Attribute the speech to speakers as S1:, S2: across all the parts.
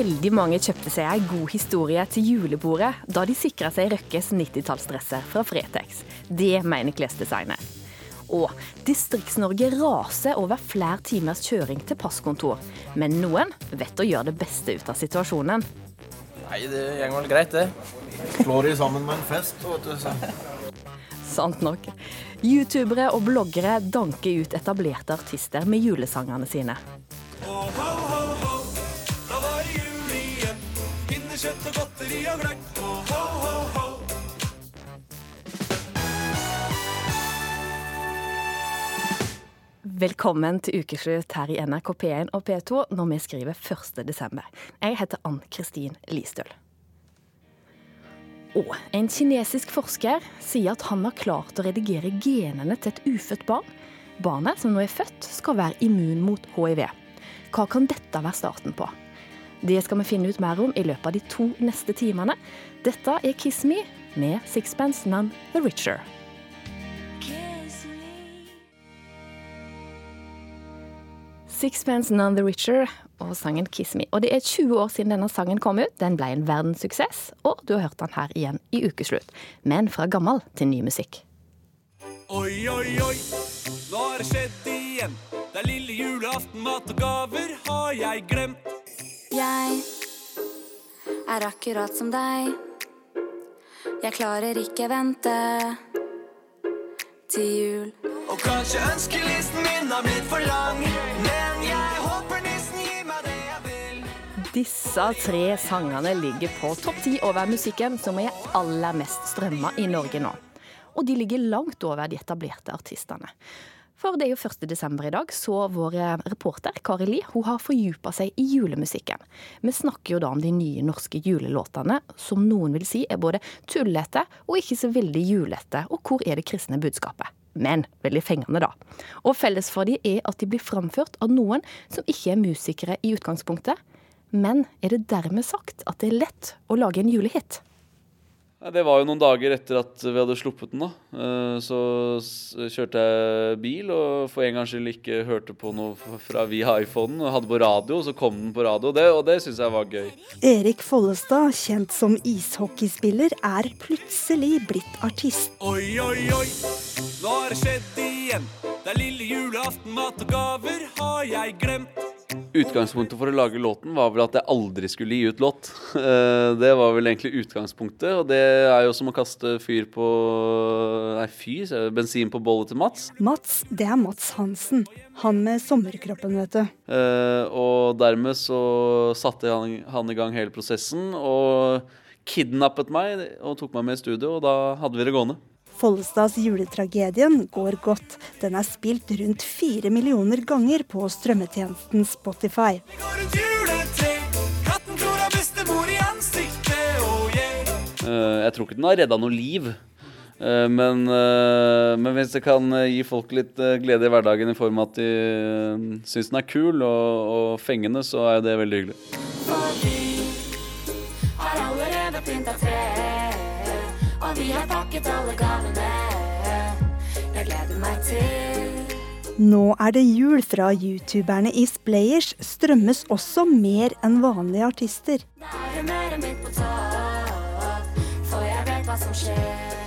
S1: Veldig mange kjøpte seg en god historie til julebordet da de sikra seg Røkkes 90-tallsdresser fra Fretex. Det mener klesdesigner. Og Distrikts-Norge raser over flere timers kjøring til passkontor. Men noen vet å gjøre det beste ut av situasjonen.
S2: Nei, det går vel greit, det.
S3: Slår de sammen med en fest, vet du. Så.
S1: Sant nok. Youtubere og bloggere danker ut etablerte artister med julesangene sine.
S4: Ho, ho, ho, Pinnekjøtt og godteri og gløgg. Ho, ho, ho, ho.
S1: Velkommen til ukeslutt her i NRK P1 og P2 når vi skriver 1. desember. Jeg heter Ann-Kristin Listøl. Og en kinesisk forsker sier at han har klart å redigere genene til et ufødt barn. Barnet som nå er født, skal være immun mot hiv. Hva kan dette være starten på? Det skal vi finne ut mer om i løpet av de to neste timene. Dette er Kiss Me med Sixpence None The Richer. Sixpence None The Richer og sangen Kiss Me. Og det er 20 år siden denne sangen kom ut. Den ble en verdenssuksess, og du har hørt den her igjen i ukeslutt. Men fra gammel til ny musikk.
S4: Oi, oi, oi, nå har det skjedd igjen. Det er lille julaften, mat og gaver har jeg glemt.
S5: Jeg er akkurat som deg. Jeg klarer ikke vente til jul.
S4: Og kanskje ønskelisten min har blitt for lang. Men jeg håper nissen gir meg det jeg vil.
S1: Disse tre sangene ligger på topp ti over musikken som er aller mest strømma i Norge nå. Og de ligger langt over de etablerte artistene. For det er jo 1. desember i dag, så vår reporter Kari Li hun har fordypa seg i julemusikken. Vi snakker jo da om de nye norske julelåtene, som noen vil si er både tullete og ikke så veldig julete. Og hvor er det kristne budskapet? Men veldig fengende, da. Og felles for de er at de blir framført av noen som ikke er musikere i utgangspunktet. Men er det dermed sagt at det er lett å lage en julehit?
S6: Det var jo noen dager etter at vi hadde sluppet den. da. Eh, Så kjørte jeg bil og for en gangs skyld ikke hørte på noe fra via iPhonen. og Hadde på radio, så kom den på radio, det, og det syns jeg var gøy.
S7: Erik Follestad, kjent som ishockeyspiller, er plutselig blitt artist.
S4: Oi, oi, oi, nå har det skjedd igjen. Det er lille julaften, mat og gaver har jeg glemt.
S6: Utgangspunktet for å lage låten var vel at jeg aldri skulle gi ut låt. Eh, Det var vel egentlig utgangspunktet, og det er jo som å kaste fyr på Nei, fyr, bensin på bollet til Mats.
S7: Mats, det er Mats Hansen. Han med sommerkroppen, vet du.
S6: Eh, og dermed så satte han, han i gang hele prosessen og kidnappet meg og tok meg med i studio, og da hadde vi det gående.
S7: Follestads juletragedien går godt. Den er spilt rundt fire millioner ganger på strømmetjenesten Spotify.
S4: Oh.
S6: Eh, jeg tror ikke den har redda noe liv. Eh, men, eh, men hvis det kan gi folk litt glede i hverdagen i form av at de syns den er kul og, og fengende, så er jo det veldig hyggelig.
S5: For vi har allerede pynta treet, og vi har pakket alle gavene. Jeg gleder meg til
S7: Nå er det jul fra youtuberne i Splayers strømmes også mer enn vanlige artister.
S5: Da er humøret mitt på topp, for jeg vet hva som skjer.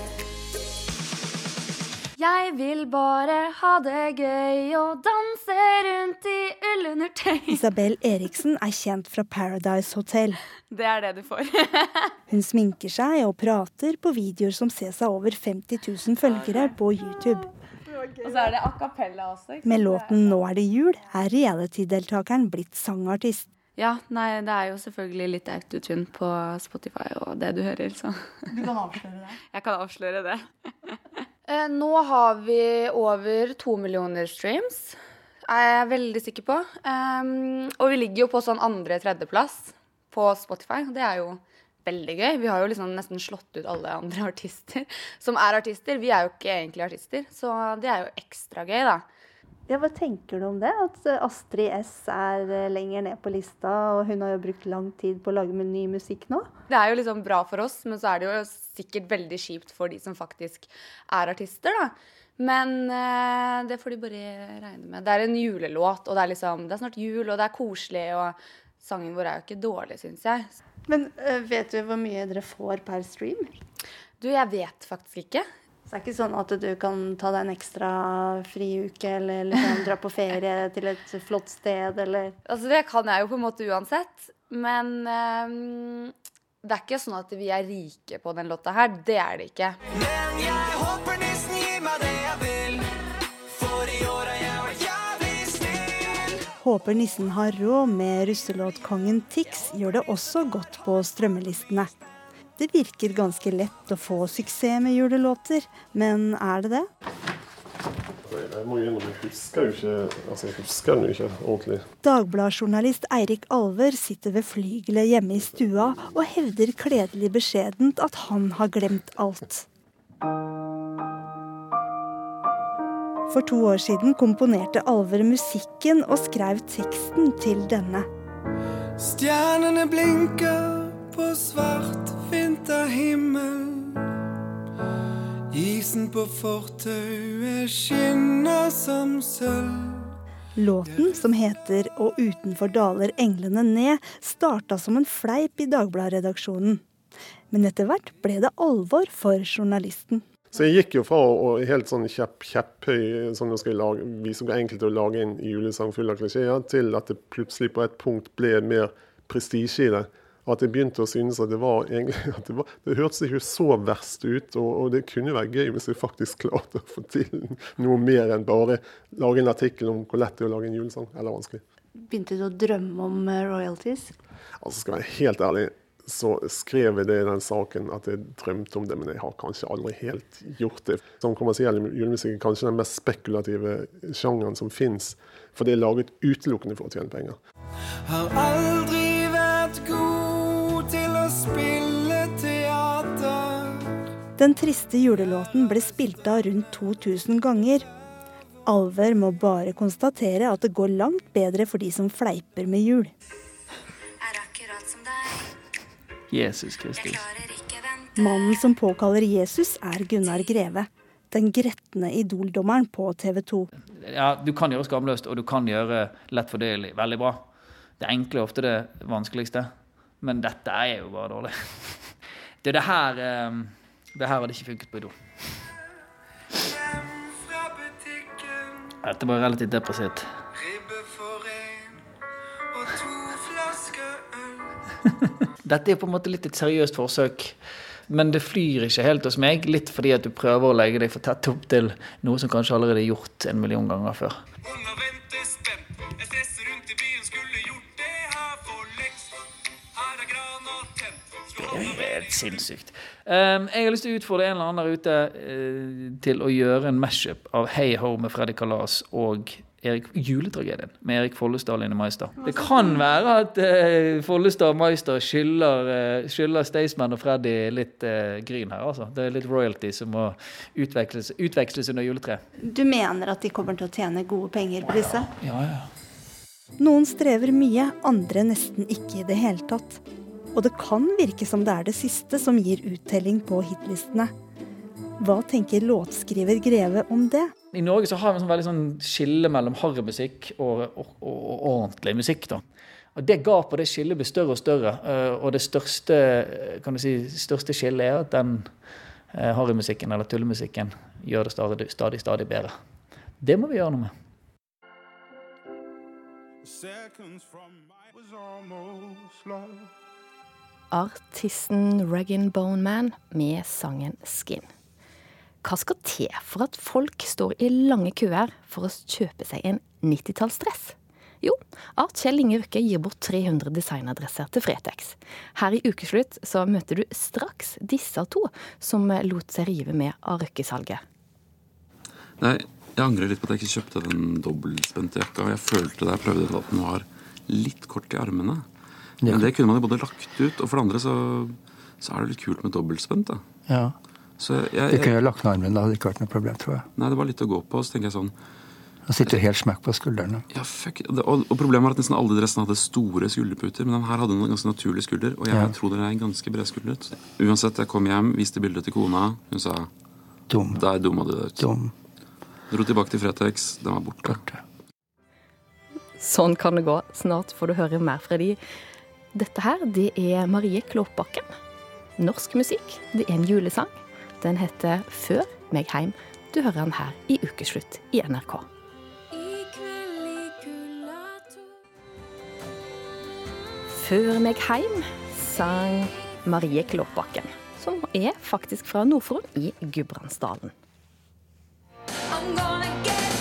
S5: Jeg vil bare ha det gøy og danse rundt i ullundertøy.
S7: Isabel Eriksen er kjent fra Paradise Hotel.
S8: Det er det du får.
S7: Hun sminker seg og prater på videoer som ses av over 50 000 følgere på YouTube.
S8: Og så er det a cappella også. ikke?
S7: Med låten 'Nå er det jul' er reality-deltakeren blitt sangartist.
S8: Ja, nei, det er jo selvfølgelig litt autotune på Spotify og det du hører, så
S9: Du kan avsløre det.
S8: jeg kan avsløre det. Eh, Nå har vi over to millioner streams, er jeg veldig sikker på. Um, og vi ligger jo på sånn andre-tredjeplass på Spotify. Det er jo veldig gøy. Vi har jo liksom nesten slått ut alle andre artister som er artister. Vi er jo ikke egentlig artister, så det er jo ekstra gøy, da.
S7: Ja, Hva tenker du om det? At eh, Astrid S er eh, lenger ned på lista, og hun har jo brukt lang tid på å lage med ny musikk nå?
S8: Det er jo liksom bra for oss, men så er det jo sikkert veldig kjipt for de som faktisk er artister, da. Men eh, det får de bare regne med. Det er en julelåt, og det er liksom Det er snart jul, og det er koselig, og sangen vår er jo ikke dårlig, syns jeg.
S7: Men eh, vet du hvor mye dere får per stream?
S8: Du, jeg vet faktisk ikke.
S7: Så det er ikke sånn at du kan ta deg en ekstra friuke eller liksom dra på ferie til et flott sted, eller
S8: Altså, det kan jeg jo på en måte uansett. Men um, det er ikke sånn at vi er rike på den låta her. Det er det ikke.
S4: Men jeg håper nissen gir meg det jeg vil. For i år har jeg vært jævlig snill.
S7: Håper nissen har råd med russelåtkongen Tix gjør det også godt på strømmelistene. Det virker ganske lett å få suksess med julelåter, men er det det?
S9: Jeg må innrømme, jeg husker jo ikke altså jeg husker den jo ikke ordentlig.
S7: Dagbladjournalist Eirik Alver sitter ved flygelet hjemme i stua og hevder kledelig beskjedent at han har glemt alt. For to år siden komponerte Alver musikken og skrev teksten til denne.
S4: Stjernene blinker på svart vinterhimmel. Isen på fortauet skinner som sølv.
S7: Låten, som heter 'Og utenfor daler englene ned', starta som en fleip i Dagbladet-redaksjonen. Men etter hvert ble det alvor for journalisten.
S9: Så jeg gikk jo fra å helt sånn kjepp, kjepphøy sånn å skal lage, vi som er er å lage en julesang full av klisjeer, til at det plutselig på et punkt ble mer prestisje i det. At jeg begynte å synes at det var egentlig at det, var, det hørtes ikke så verst ut. Og, og det kunne være gøy hvis jeg faktisk klarte å få til noe mer enn bare lage en artikkel om hvor lett det er å lage en julesang. Eller vanskelig.
S7: Begynte du å drømme om eh, royalties?
S9: Altså Skal jeg være helt ærlig, så skrev jeg det i den saken at jeg drømte om det, men jeg har kanskje aldri helt gjort det. Som kommersiell julemusikk er kanskje den mest spekulative sjangeren som fins. For det er laget utelukkende for å tjene penger.
S4: Har aldri vært god spille teater.
S7: Den triste julelåten ble spilt av rundt 2000 ganger. Alver må bare konstatere at det går langt bedre for de som fleiper med jul.
S5: Er akkurat som deg.
S6: Jesus Kristus.
S7: Mannen som påkaller Jesus, er Gunnar Greve. Den gretne idoldommeren på TV 2.
S10: ja, du kan gjøre skamløst, og du kan gjøre lett fordøyelig veldig bra. Det enkle er ofte det vanskeligste, men dette er jo bare dårlig. Det er det her eh, Det her hadde ikke funket på Idol. Dette var relativt depressivt. Dette er på en måte litt et seriøst forsøk, men det flyr ikke helt hos meg. Litt fordi at du prøver å legge deg for tett opp til noe som kanskje allerede er gjort en million ganger før.
S4: Det er
S10: helt sinnssykt. Um, jeg har lyst til å utfordre en eller annen der ute uh, til å gjøre en mashup av Hey Ho med Freddy Kalas og Erik, juletragedien med Erik Follestad og Line Meister. Det kan være at uh, Follestad og Meister skylder, uh, skylder Staysman og Freddy litt uh, gryn her. altså. Det er litt royalty som må utveksles, utveksles under juletreet.
S7: Du mener at de kommer til å tjene gode penger på disse?
S10: Ja, ja.
S7: Noen strever mye, andre nesten ikke i det hele tatt. Og det kan virke som det er det siste som gir uttelling på hitlistene. Hva tenker låtskriver Greve om det?
S10: I Norge så har vi en sånn veldig sånn skille mellom harrymusikk og, og, og, og ordentlig musikk. da. Og Det gapet det skillet blir større og større. eh, Og det største eh, kan du si, største skillet er at den eh, harrymusikken eller tullemusikken gjør det stadig, stadig, stadig bedre. Det må vi gjøre noe med.
S4: Seconds from my was almost love.
S1: Artisten Regan Boneman med sangen 'Skin'. Hva skal til for at folk står i lange køer for å kjøpe seg en 90-tallsdress? Jo, Art Kjell Inge Røkke gir bort 300 designadresser til Fretex. Her i Ukeslutt så møter du straks disse to som lot seg rive med av Røkke-salget.
S11: Nei, jeg angrer litt på at jeg ikke kjøpte den dobbeltspente jakka. Jeg følte da jeg prøvde den at den var litt kort i armene. Men det kunne man jo både lagt ut, og for det andre så, så er det litt kult med dobbeltspent. da.
S12: Ja.
S11: Så jeg,
S12: Det kunne
S11: jeg,
S12: jeg lagt ned armen, det hadde ikke vært noe problem, tror jeg.
S11: nei, det var litt å gå på. Så tenker jeg sånn
S12: Han sitter helt smekk på skuldrene.
S11: ja, fuck. Og, og problemet var at nesten alle dressene hadde store skulderputer, men den her hadde en ganske naturlig skulder, og jeg
S12: Ja.
S11: tror den er ganske bredskuldret. Uansett, jeg kom hjem, viste bildet til kona. Hun sa
S12: Dum.
S11: Der dumma du deg ut.
S12: Dum.
S11: Dro tilbake til Fretex. Den var borte.
S12: Borte.
S1: Sånn kan det gå. Snart får du høre mer fra de. Dette her, det er Marie Klåpbakken. Norsk musikk. Det er en julesang. Den heter Før meg heim. Du hører den her i Ukeslutt i NRK. Før meg heim sang Marie Klåpbakken, som er faktisk fra Nordfron i Gudbrandsdalen.
S5: I'm gonna get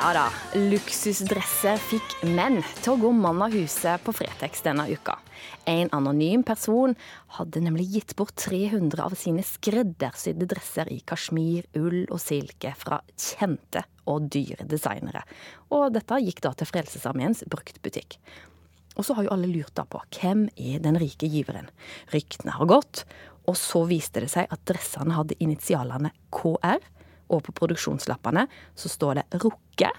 S1: Ja da, luksusdresser fikk menn til å gå mann av huset på Fretex denne uka. En anonym person hadde nemlig gitt bort 300 av sine skreddersydde dresser i kasjmir, ull og silke fra kjente og dyre designere. Og dette gikk da til Frelsesarmeens bruktbutikk. Og så har jo alle lurt da på hvem er den rike giveren. Ryktene har gått, og så viste det seg at dressene hadde initialene KR, og på produksjonslappene så står det Rukke.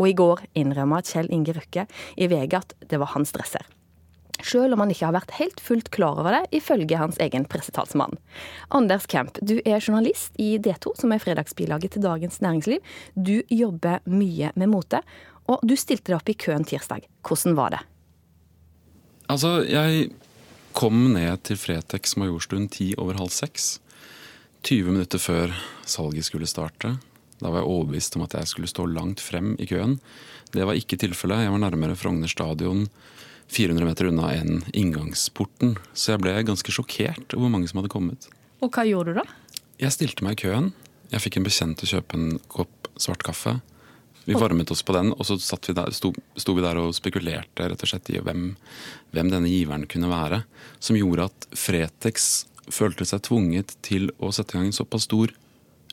S1: Og i går innrømma Kjell Inge Røkke i VG at det var hans dresser. Selv om han ikke har vært helt fullt klar over det, ifølge hans egen pressetalsmann. Anders Kemp, du er journalist i D2, som er fredagsbilaget til Dagens Næringsliv. Du jobber mye med mote, og du stilte deg opp i køen tirsdag. Hvordan var det?
S11: Altså, jeg kom ned til Fretex Majorstuen ti over halv seks. 20 minutter før salget skulle starte. Da var jeg overbevist om at jeg skulle stå langt frem i køen. Det var ikke tilfellet. Jeg var nærmere Frogner stadion, 400 meter unna enn inngangsporten. Så jeg ble ganske sjokkert over hvor mange som hadde kommet.
S1: Og hva gjorde du da?
S11: Jeg stilte meg i køen. Jeg fikk en bekjent til å kjøpe en kopp svart kaffe. Vi varmet oss på den, og så satt vi der, sto, sto vi der og spekulerte rett og slett i hvem, hvem denne giveren kunne være. Som gjorde at Fretex følte seg tvunget til å sette i gang en såpass stor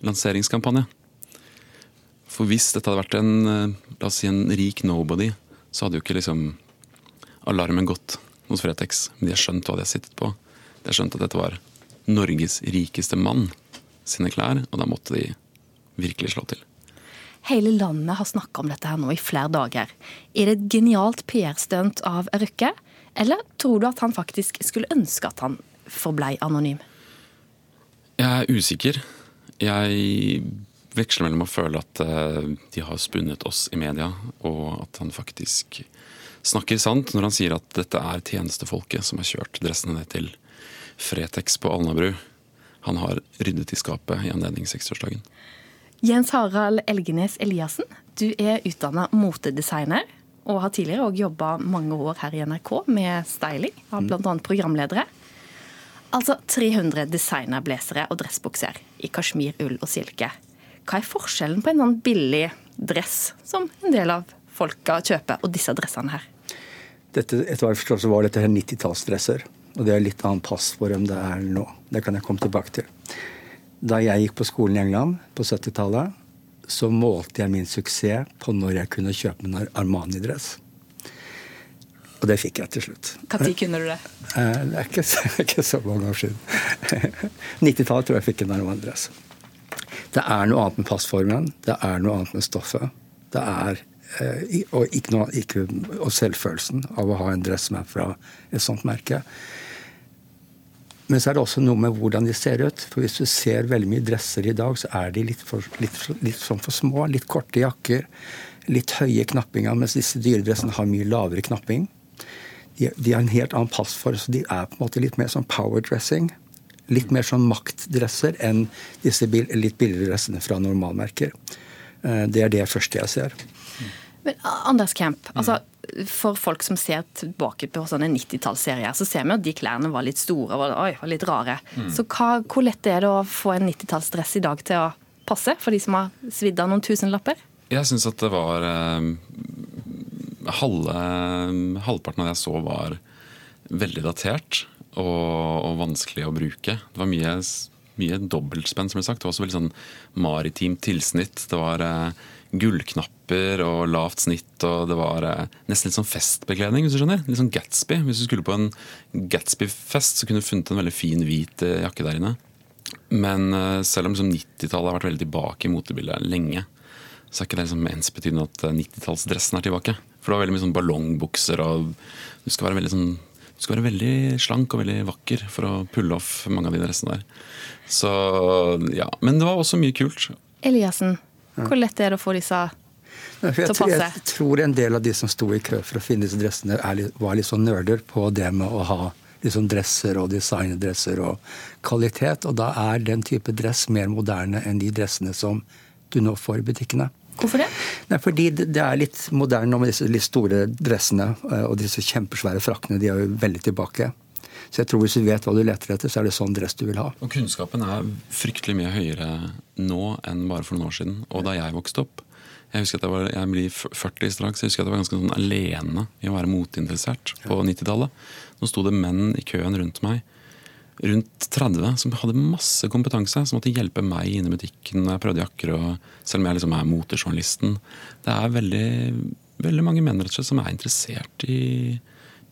S11: lanseringskampanje. For hvis dette hadde vært en, eh, la oss si en rik nobody, så hadde jo ikke liksom alarmen gått hos Fretex. Men de har skjønt hva de har sittet på. De har skjønt at dette var Norges rikeste mann sine klær, og da måtte de virkelig slå til.
S1: Hele landet har snakka om dette her nå i flere dager. Er det et genialt PR-stunt av Røkke, eller tror du at han faktisk skulle ønske at han forblei anonym?
S11: Jeg er usikker. Jeg veksler mellom å føle at eh, de har spunnet oss i media, og at han faktisk snakker sant når han sier at dette er tjenestefolket som har kjørt dressene ned til Fretex på Alnabru. Han har ryddet i skapet i anledning 60-årsdagen.
S1: Jens Harald Elgenes Eliassen, du er utdanna motedesigner. Og har tidligere òg jobba mange år her i NRK med styling av bl.a. programledere. Altså 300 designerblazere og dressbukser i kasjmir, ull og silke. Hva er forskjellen på en sånn billig dress som en del av folka kjøper, og disse dressene her?
S12: Dette, etter hva jeg forstår, så var dette her 90-tallsdresser. Og det er litt annen pass for dem det er nå. Det kan jeg komme tilbake til. Da jeg gikk på skolen i England på 70-tallet, så målte jeg min suksess på når jeg kunne kjøpe en Armani-dress. Og det fikk jeg til slutt.
S1: Når kunne du det?
S12: Eh, Det er ikke, ikke så mange år siden. 90-tallet tror jeg fikk en Armani-dress. Det er noe annet med passformen. Det er noe annet med stoffet. Det er eh, og, ikke noe, ikke, og selvfølelsen av å ha en dress som er fra et sånt merke. Men så er det også noe med hvordan de ser ut. For hvis du ser veldig mye dresser i dag, så er de litt, for, litt, litt sånn for små. Litt korte jakker. Litt høye knappinger, mens disse dyredressene har mye lavere knapping. De, de har en helt annen passform, så de er på en måte litt mer sånn powerdressing. Litt mer sånn maktdresser enn disse bil, litt billigere dressene fra normalmerker. Eh, Det er det første jeg ser.
S1: Men Anders Kemp, altså, for folk som ser tilbake på sånne 90-tallsserier, så ser vi at de klærne var litt store og oi, var litt rare.
S11: Mm.
S1: Så hva, hvor lett er det å få en 90-tallsdress i dag til å passe for de som har svidd av noen tusenlapper?
S11: Jeg syns at det var eh, halve, Halvparten av det jeg så, var veldig datert og, og vanskelig å bruke. Det var mye, mye dobbeltspenn, som ble sagt. Det var også veldig sånn maritimt tilsnitt. Det var eh, gullknapper og lavt snitt, og det var eh, nesten litt sånn festbekledning, hvis du skjønner. Litt sånn Gatsby. Hvis du skulle på en Gatsby-fest, så kunne du funnet en veldig fin hvit eh, jakke der inne. Men eh, selv om liksom 90-tallet har vært veldig tilbake i motebildet lenge, så er ikke det liksom ensbetydende at eh, 90-tallsdressen er tilbake. For det var veldig mye sånn ballongbukser, og du skal være veldig sånn du skal være veldig slank og veldig vakker for å pulle off mange av de dressene der. Så ja, Men det var også mye kult.
S1: Eliassen, hvor lett er det å få disse
S12: Nei,
S1: til
S12: jeg,
S1: å
S12: tror,
S1: passe?
S12: jeg tror en del av de som sto i kø for å finne disse dressene, er litt, var litt sånn nerder på det med å ha liksom dresser og designerdresser og kvalitet. Og da er den type dress mer moderne enn de dressene som du nå får i butikkene.
S1: Hvorfor det?
S12: Nei, fordi det er litt moderne nå med disse litt store dressene eh, og disse kjempesvære frakkene. De er jo veldig tilbake. Så jeg tror hvis du vet hva du leter etter, så er det sånn dress du vil ha.
S11: Og kunnskapen er fryktelig mye høyere nå enn bare for noen år siden. Og da jeg vokste opp Jeg husker at jeg, var, jeg blir 40 straks. Jeg husker at jeg var ganske sånn alene i å være moteinteressert på 90-tallet. Nå sto det menn i køen rundt meg, rundt 30, som hadde masse kompetanse. Som måtte hjelpe meg inn i butikken når jeg prøvde jakker. Og, selv om jeg liksom er motejournalisten. Det er veldig, veldig mange menn rett og slett som er interessert i,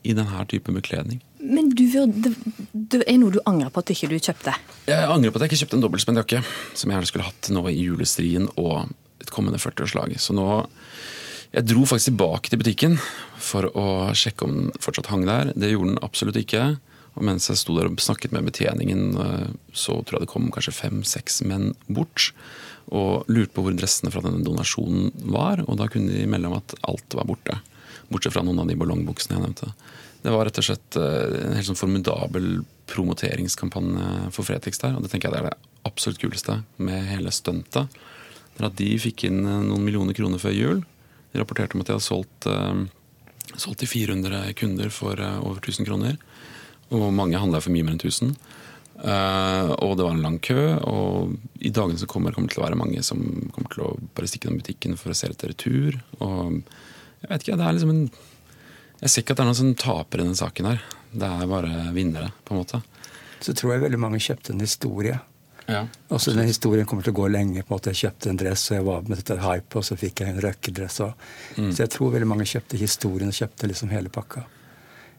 S11: i denne type bekledning.
S1: Men du, det, det er noe du angrer på at ikke du kjøpte?
S11: Jeg angrer på at jeg ikke kjøpte en dobbeltspent jakke, som jeg gjerne skulle hatt nå i julestrien og et kommende 40-årslag. Så nå Jeg dro faktisk tilbake til butikken for å sjekke om den fortsatt hang der. Det gjorde den absolutt ikke. Og mens jeg sto der og snakket med betjeningen, eh, så tror jeg det kom kanskje fem-seks menn bort. Og lurte på hvor dressene fra denne donasjonen var, og da kunne de melde om at alt var borte. Bortsett fra noen av de ballongbuksene jeg nevnte. Det var rett og slett eh, en helt sånn formidabel promoteringskampanje for Fretex der. Og det tenker jeg det er det absolutt kuleste med hele stuntet. Det er at de fikk inn eh, noen millioner kroner før jul. De rapporterte om at de hadde solgt, solgt til 400 kunder for over 1000 kroner. Og mange handla for mye mer enn 1000. Uh, og det var en lang kø, og i dagene som kommer, kommer det til å være mange som kommer til å bare stikke innom butikken for å se etter retur. Og jeg vet ikke, det er liksom en Jeg ser ikke at det er noen som taper i den saken her. Det er bare vinnere, på en måte.
S12: Så tror jeg veldig mange kjøpte en historie.
S11: Ja.
S12: Også den historien kommer til å gå lenge. på en måte Jeg kjøpte en dress, og jeg var med dette hype, og så fikk jeg en røkkedress. Og,
S11: Mm.
S12: Så jeg tror veldig mange kjøpte historien og kjøpte liksom hele pakka.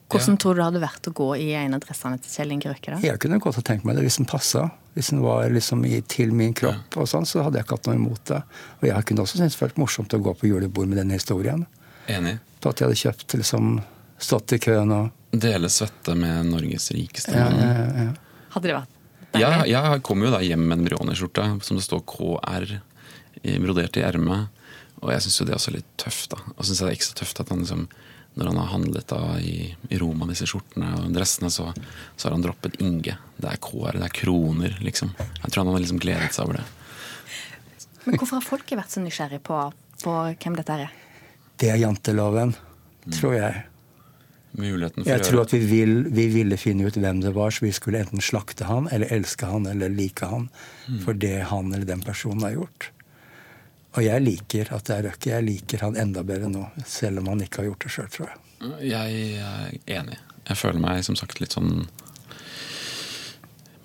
S1: Hvordan tror du det hadde vært å gå i en av dressene til Kjell Inge Røkke? da?
S12: Jeg kunne godt ha tenkt meg det hvis den passa. Hvis den var liksom i, til min kropp, og sånn, så hadde jeg ikke hatt noe imot det. Og jeg kunne også syntes det vært morsomt å gå på julebord med den historien.
S11: Enig.
S12: På at jeg hadde kjøpt liksom Stått i køen og
S11: Dele svette med Norges rikeste
S12: ja,
S11: mann.
S12: ja, ja.
S1: Hadde det vært
S11: Jeg, jeg kom jo da hjem med en Brioni-skjorte som det står KR i- brodert i ermet. Og jeg syns jo det er også litt tøft. da Og synes jeg det er ekstra tøft at han liksom når han har handlet da i, i Roma disse skjortene og dressene, så, så har han droppet Inge. Det er KR, det er kroner, liksom. Jeg tror han har liksom gledet seg over det.
S1: Men hvorfor har folket vært så nysgjerrig på, på hvem dette er?
S12: Det er janteloven, tror jeg.
S11: Muligheten for
S12: Jeg
S11: å
S12: tror at vi, vil, vi ville finne ut hvem det var, så vi skulle enten slakte han, eller elske han, eller like han
S11: Mm.
S12: for det han eller den personen har gjort. Og jeg liker at det er Røkke. Jeg liker han enda bedre nå, selv om han ikke har gjort det sjøl, tror jeg.
S11: Jeg er enig. Jeg føler meg som sagt litt sånn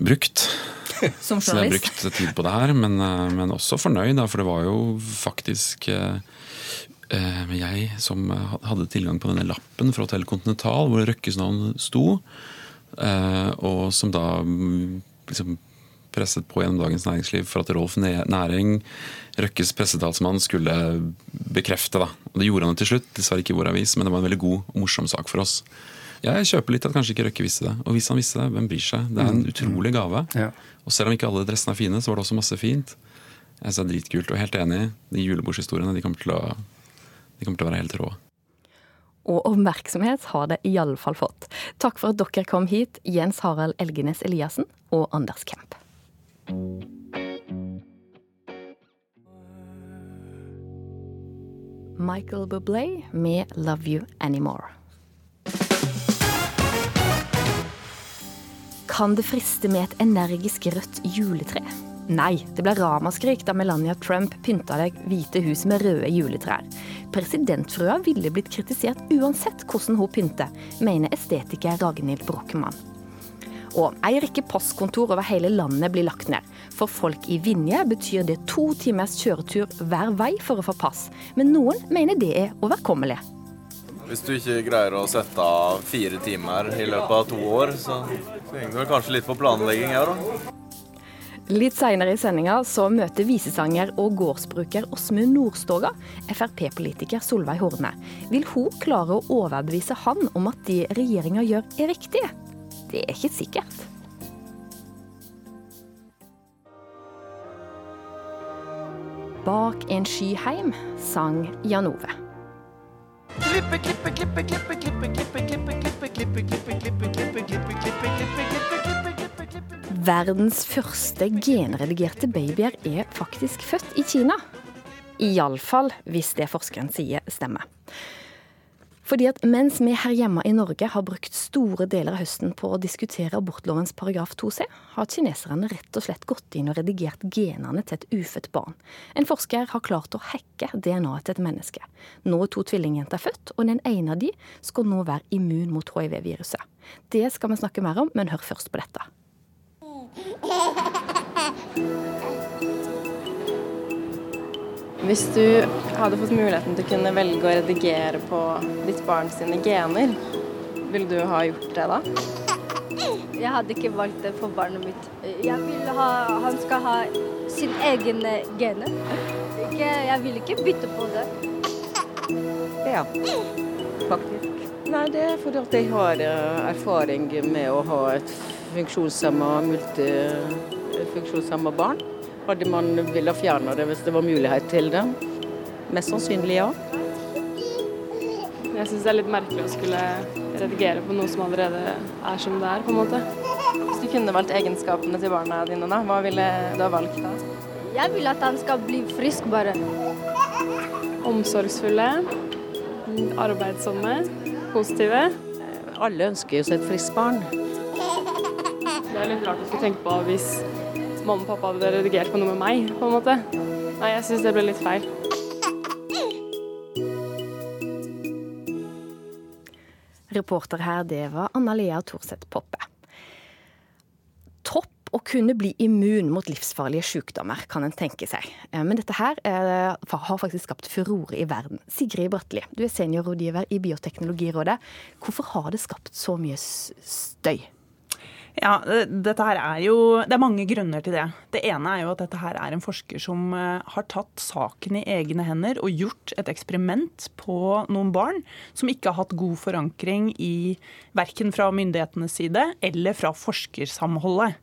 S11: brukt.
S1: Som
S11: Så jeg har brukt tid på det her, men, eh, men også fornøyd, for det var jo faktisk eh, eh, jeg som hadde tilgang på denne lappen fra Hotell Continental, hvor Røkkes navn sto, eh, og som da mm, liksom presset på gjennom Dagens Næringsliv for at Rolf Næring, Røkkes pressetalsmann, skulle bekrefte. da. Og Det gjorde han til slutt, dessverre ikke i vår avis, men det var en veldig god og morsom sak for oss. Jeg kjøper litt at kanskje ikke Røkke visste det. Og hvis han visste det, hvem bryr seg? Det er en
S12: Mm.
S11: utrolig gave.
S12: Ja.
S11: Og selv om ikke alle dressene er fine, så var det også masse fint. Jeg synes det er dritkult og helt enig. De julebordshistoriene de kommer til å, de kommer til å være helt rå.
S1: Og oppmerksomhet har det iallfall fått. Takk for at dere kom hit, Jens Harald Elgenes Eliassen og Anders Kemp. Michael Bublé med 'Love You Anymore'. Kan det friste med et energisk rødt juletre? Nei, det ble ramaskrik da Melania Trump pynta Det hvite hus med røde juletrær. Presidentfrua ville blitt kritisert uansett hvordan hun pynter, mener estetiker Ragnhild Brochmann. Og ei rekke passkontor over hele landet blir lagt ned. For folk i Vinje betyr det to timers kjøretur hver vei for å få pass, men noen mener det er overkommelig.
S2: Hvis du ikke greier å sette av fire timer i løpet av to år, så så henger det vel kanskje litt på planlegging her, da.
S1: Litt seinere i sendinga så møter visesanger og gårdsbruker Åsmund Nordstoga Frp-politiker Solveig Horne. Vil hun klare å overbevise han om at det regjeringa gjør er riktig? Det er ikke sikkert. Bak en skyheim sang Jan Ove.
S13: Klippe, klippe, klippe, klippe, klippe, klippe, klippe, klippe, klippe, klippe, klippe, klippe, klippe, klippe, klippe, klippe,
S1: Verdens første genredigerte babyer er faktisk født i Kina. Iallfall hvis det forskeren sier stemmer. Fordi at mens vi her hjemme i Norge har brukt store deler av høsten på å diskutere abortlovens paragraf 2c, har kineserne rett og slett gått inn og redigert genene til et ufødt barn. En forsker har klart å hacke DNA-et til et menneske. Nå er to tvillingjenter født, og den ene av de skal nå være immun mot hiv-viruset. Det skal vi snakke mer om, men hør først på dette.
S14: Hvis du hadde fått muligheten til å kunne velge å redigere på ditt barn sine gener, ville du ha gjort det da?
S15: Jeg hadde ikke valgt det for barnet mitt. Jeg vil ha, Han skal ha sin egen gene. Ikke, jeg vil ikke bytte på det.
S16: Ja, faktisk. Nei, det er fordi at jeg har eh, erfaring med å ha et funksjonshemma, multifunksjonshemma barn. Hadde man villet fjerne det hvis det var mulighet til det? Mest sannsynlig ja.
S17: Jeg syns det er litt merkelig å skulle redigere på noe som allerede er som det er, på en måte.
S14: Hvis du kunne valgt egenskapene til barna dine, da, hva ville du ha valgt da?
S15: Jeg vil at han skal bli frisk, bare.
S17: Omsorgsfulle, arbeidsomme, positive.
S16: Alle ønsker jo seg et friskt barn.
S17: Det er litt rart å skulle tenke på hvis mamma og pappa hadde redigert på noe med meg, på en måte. Nei, jeg syns det ble litt feil.
S1: Reporter her, det var Anna Lea Thorseth Poppe. Topp å kunne bli immun mot livsfarlige sykdommer, kan en tenke seg. Eh, Men dette her er, har faktisk skapt furore i verden. Sigrid Bratteli, du er seniorrådgiver i Bioteknologirådet. Hvorfor har det skapt så mye støy?
S18: Ja, dette her er jo, Det er mange grunner til det. Det ene er jo at dette her er en forsker som eh, har tatt saken i egne hender og gjort et eksperiment på noen barn som ikke har hatt god forankring i verken fra myndighetenes side eller fra forskersamholdet.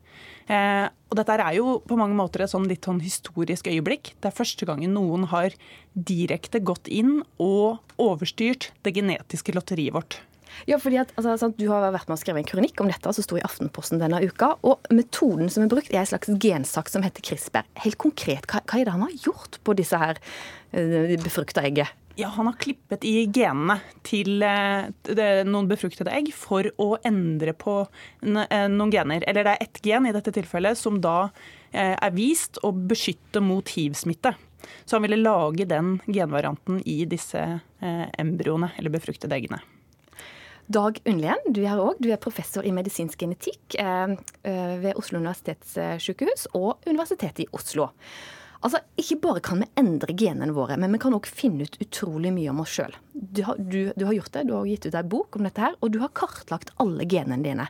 S18: Eh, og dette er jo på mange måter et sånn litt sånn historisk øyeblikk. Det er første gangen noen har direkte gått inn og overstyrt det genetiske lotteriet vårt.
S1: Ja, fordi at, altså, sant, Du har vært med å skrive en kronikk om dette som sto i Aftenposten denne uka. og Metoden som er brukt, er en slags gensak som heter CRISPR. Helt konkret, hva, hva er det han har gjort på disse her eh, befrukta egget?
S18: Ja, Han har klippet i genene til eh, noen befruktede egg for å endre på eh, noen gener. Eller det er ett gen i dette tilfellet som da er vist å beskytte mot hiv-smitte. Så han ville lage den genvarianten i disse embryoene, eller befruktede eggene.
S1: Dag Unnlien, du er her. Du er professor i medisinsk genetikk eh, eh, ved Oslo universitetssykehus og Universitetet i Oslo. Altså, Ikke bare kan vi endre genene våre, men vi kan òg finne ut utrolig mye om oss sjøl. Du, du, du har gjort det, du har gitt ut ei bok om dette her, og du har kartlagt alle genene dine.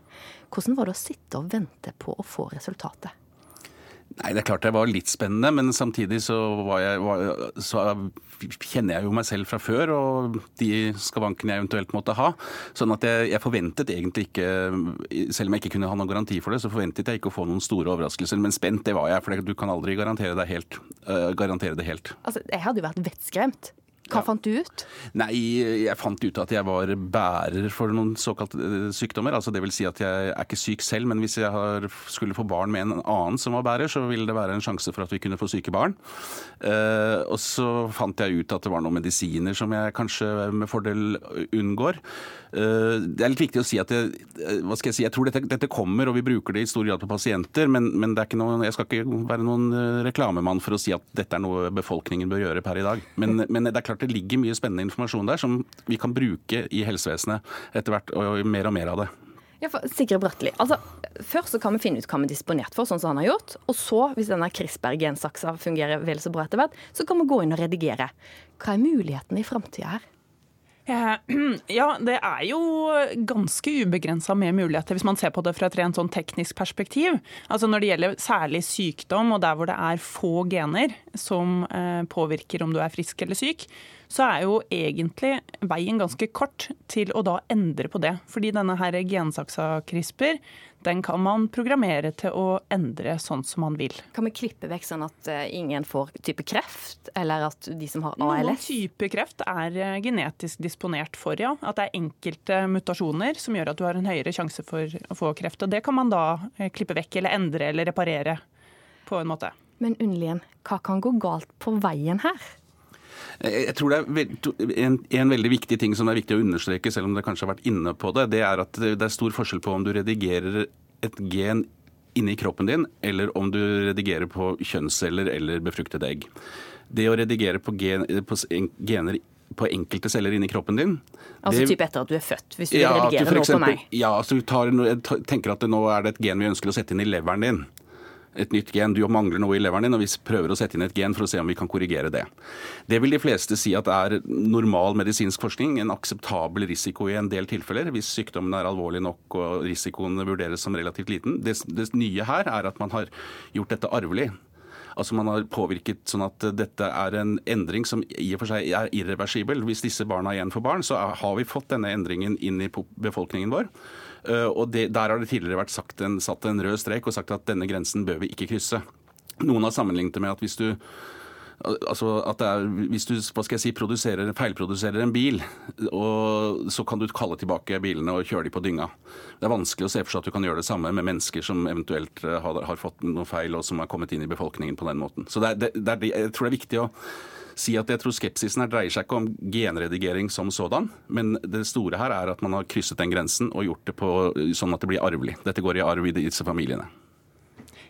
S1: Hvordan var det å sitte og vente på å få resultatet?
S19: Nei, det er klart det var litt spennende, men samtidig så, var jeg, så kjenner jeg jo meg selv fra før og de skavankene jeg eventuelt måtte ha. Sånn at jeg, jeg forventet egentlig ikke, selv om jeg ikke kunne ha noen garanti for det, så forventet jeg ikke å få noen store overraskelser. Men spent, det var jeg, for du kan aldri garantere, helt, uh, garantere det helt.
S1: Altså, Jeg hadde jo vært vettskremt. Hva fant du ut?
S19: Nei, jeg fant ut at jeg var bærer for noen såkalte eh, sykdommer. Altså det vil si at jeg er ikke syk selv, men hvis jeg har, skulle få barn med en annen som var bærer, så ville det være en sjanse for at vi kunne få syke barn. Uh, og så fant jeg ut at det var noen medisiner som jeg kanskje med fordel unngår. Uh, det er litt viktig å si at eh, hva skal jeg si, jeg tror dette, dette kommer, og vi bruker det i stor grad på pasienter, men, men det er ikke noe, jeg skal ikke være noen reklamemann for å si at dette er noe befolkningen bør gjøre per i dag. Men, men det er klart det ligger mye spennende informasjon der som vi kan bruke i helsevesenet etter hvert, og mer og mer av det.
S1: Ja, for Sigrid Bratteli, altså, Først så kan vi finne ut hva vi er disponert for, sånn som han har gjort. Og så, hvis denne CRISPR-gensaksa fungerer vel så bra etter hvert, så kan vi gå inn og redigere. Hva er mulighetene i framtida her?
S18: Eh, Ja, det er jo ganske ubegrensa med muligheter hvis man ser på det fra et rent sånn teknisk perspektiv. Altså Når det gjelder særlig sykdom og der hvor det er få gener som eh, påvirker om du er frisk eller syk, så er jo egentlig veien ganske kort til å da endre på det. Fordi denne her gensaksa CRISPR, den kan man programmere til å endre sånn som man vil.
S1: Kan vi klippe vekk sånn at eh, ingen får type kreft, eller at de som har ALS Noen
S18: type kreft er eh, genetisk disponert for, ja. At det er enkelte mutasjoner som gjør at du har en høyere sjanse for å få kreft. Og det kan man da eh, klippe vekk eller endre eller reparere på en måte.
S1: Men Unnlien, hva kan gå galt på veien her?
S19: Jeg jeg tror det er en, en veldig viktig ting som det er viktig å understreke, selv om dere kanskje har vært inne på det, det er at det det er stor forskjell på om du redigerer et gen inni kroppen din, eller om du redigerer på kjønnsceller eller befruktede egg. Det å redigere på, gen, på gener på enkelte celler inni kroppen din
S1: Altså
S19: det-
S1: type etter at du er født, hvis du
S19: ja, redigerer
S1: noe på meg.
S19: Ja, altså du tar, tenker at det nå er det et gen vi ønsker å sette inn i leveren din. Et nytt gen. Du mangler noe i leveren din, og vi prøver å sette inn et gen for å se om vi kan korrigere det. Det vil de fleste si at er normal medisinsk forskning, en akseptabel risiko i en del tilfeller, hvis sykdommen er alvorlig nok og risikoen vurderes som relativt liten. Det, det nye her er at man har gjort dette arvelig. Altså Man har påvirket sånn at dette er en endring som i og for seg er irreversibel. Hvis disse barna igjen får barn, så har vi fått denne endringen inn i befolkningen vår. Eh, Og det, Der har det tidligere vært en, satt en rød strek og sagt at denne grensen bør vi ikke krysse. Noen har sammenlignet det med at hvis du Altså at er, Hvis du hva skal jeg si, produserer, feilproduserer en bil, og så kan du kalle tilbake bilene og kjøre de på dynga. Det er vanskelig å se for seg at du kan gjøre det samme med mennesker som eventuelt eh, har, har fått noe feil og som har kommet inn i befolkningen på den måten. Så det er, det, det er, jeg tror det er viktig å si at jeg tror skepsisen her dreier seg ikke om genredigering som sådan, men det store her er at man har krysset den grensen og gjort det på, sånn at det blir arvelig. Dette går i arv i disse familiene.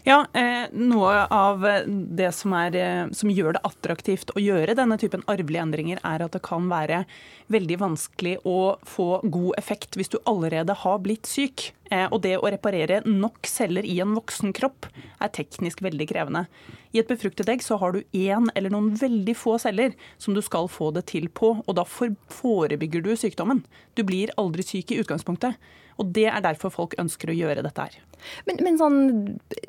S18: Ja, eh, Noe av det som, er, eh, som gjør det attraktivt å gjøre denne typen arvelige endringer, er at det kan være veldig vanskelig å få god effekt hvis du allerede har blitt syk. Eh, og det å reparere nok celler i en voksen kropp er teknisk veldig krevende. I et befruktet egg så har du én eller noen veldig få celler som du skal få det til på, og da forebygger du sykdommen. Du blir aldri syk i utgangspunktet. Og det er derfor folk ønsker å gjøre dette her.
S1: Men, men sånn,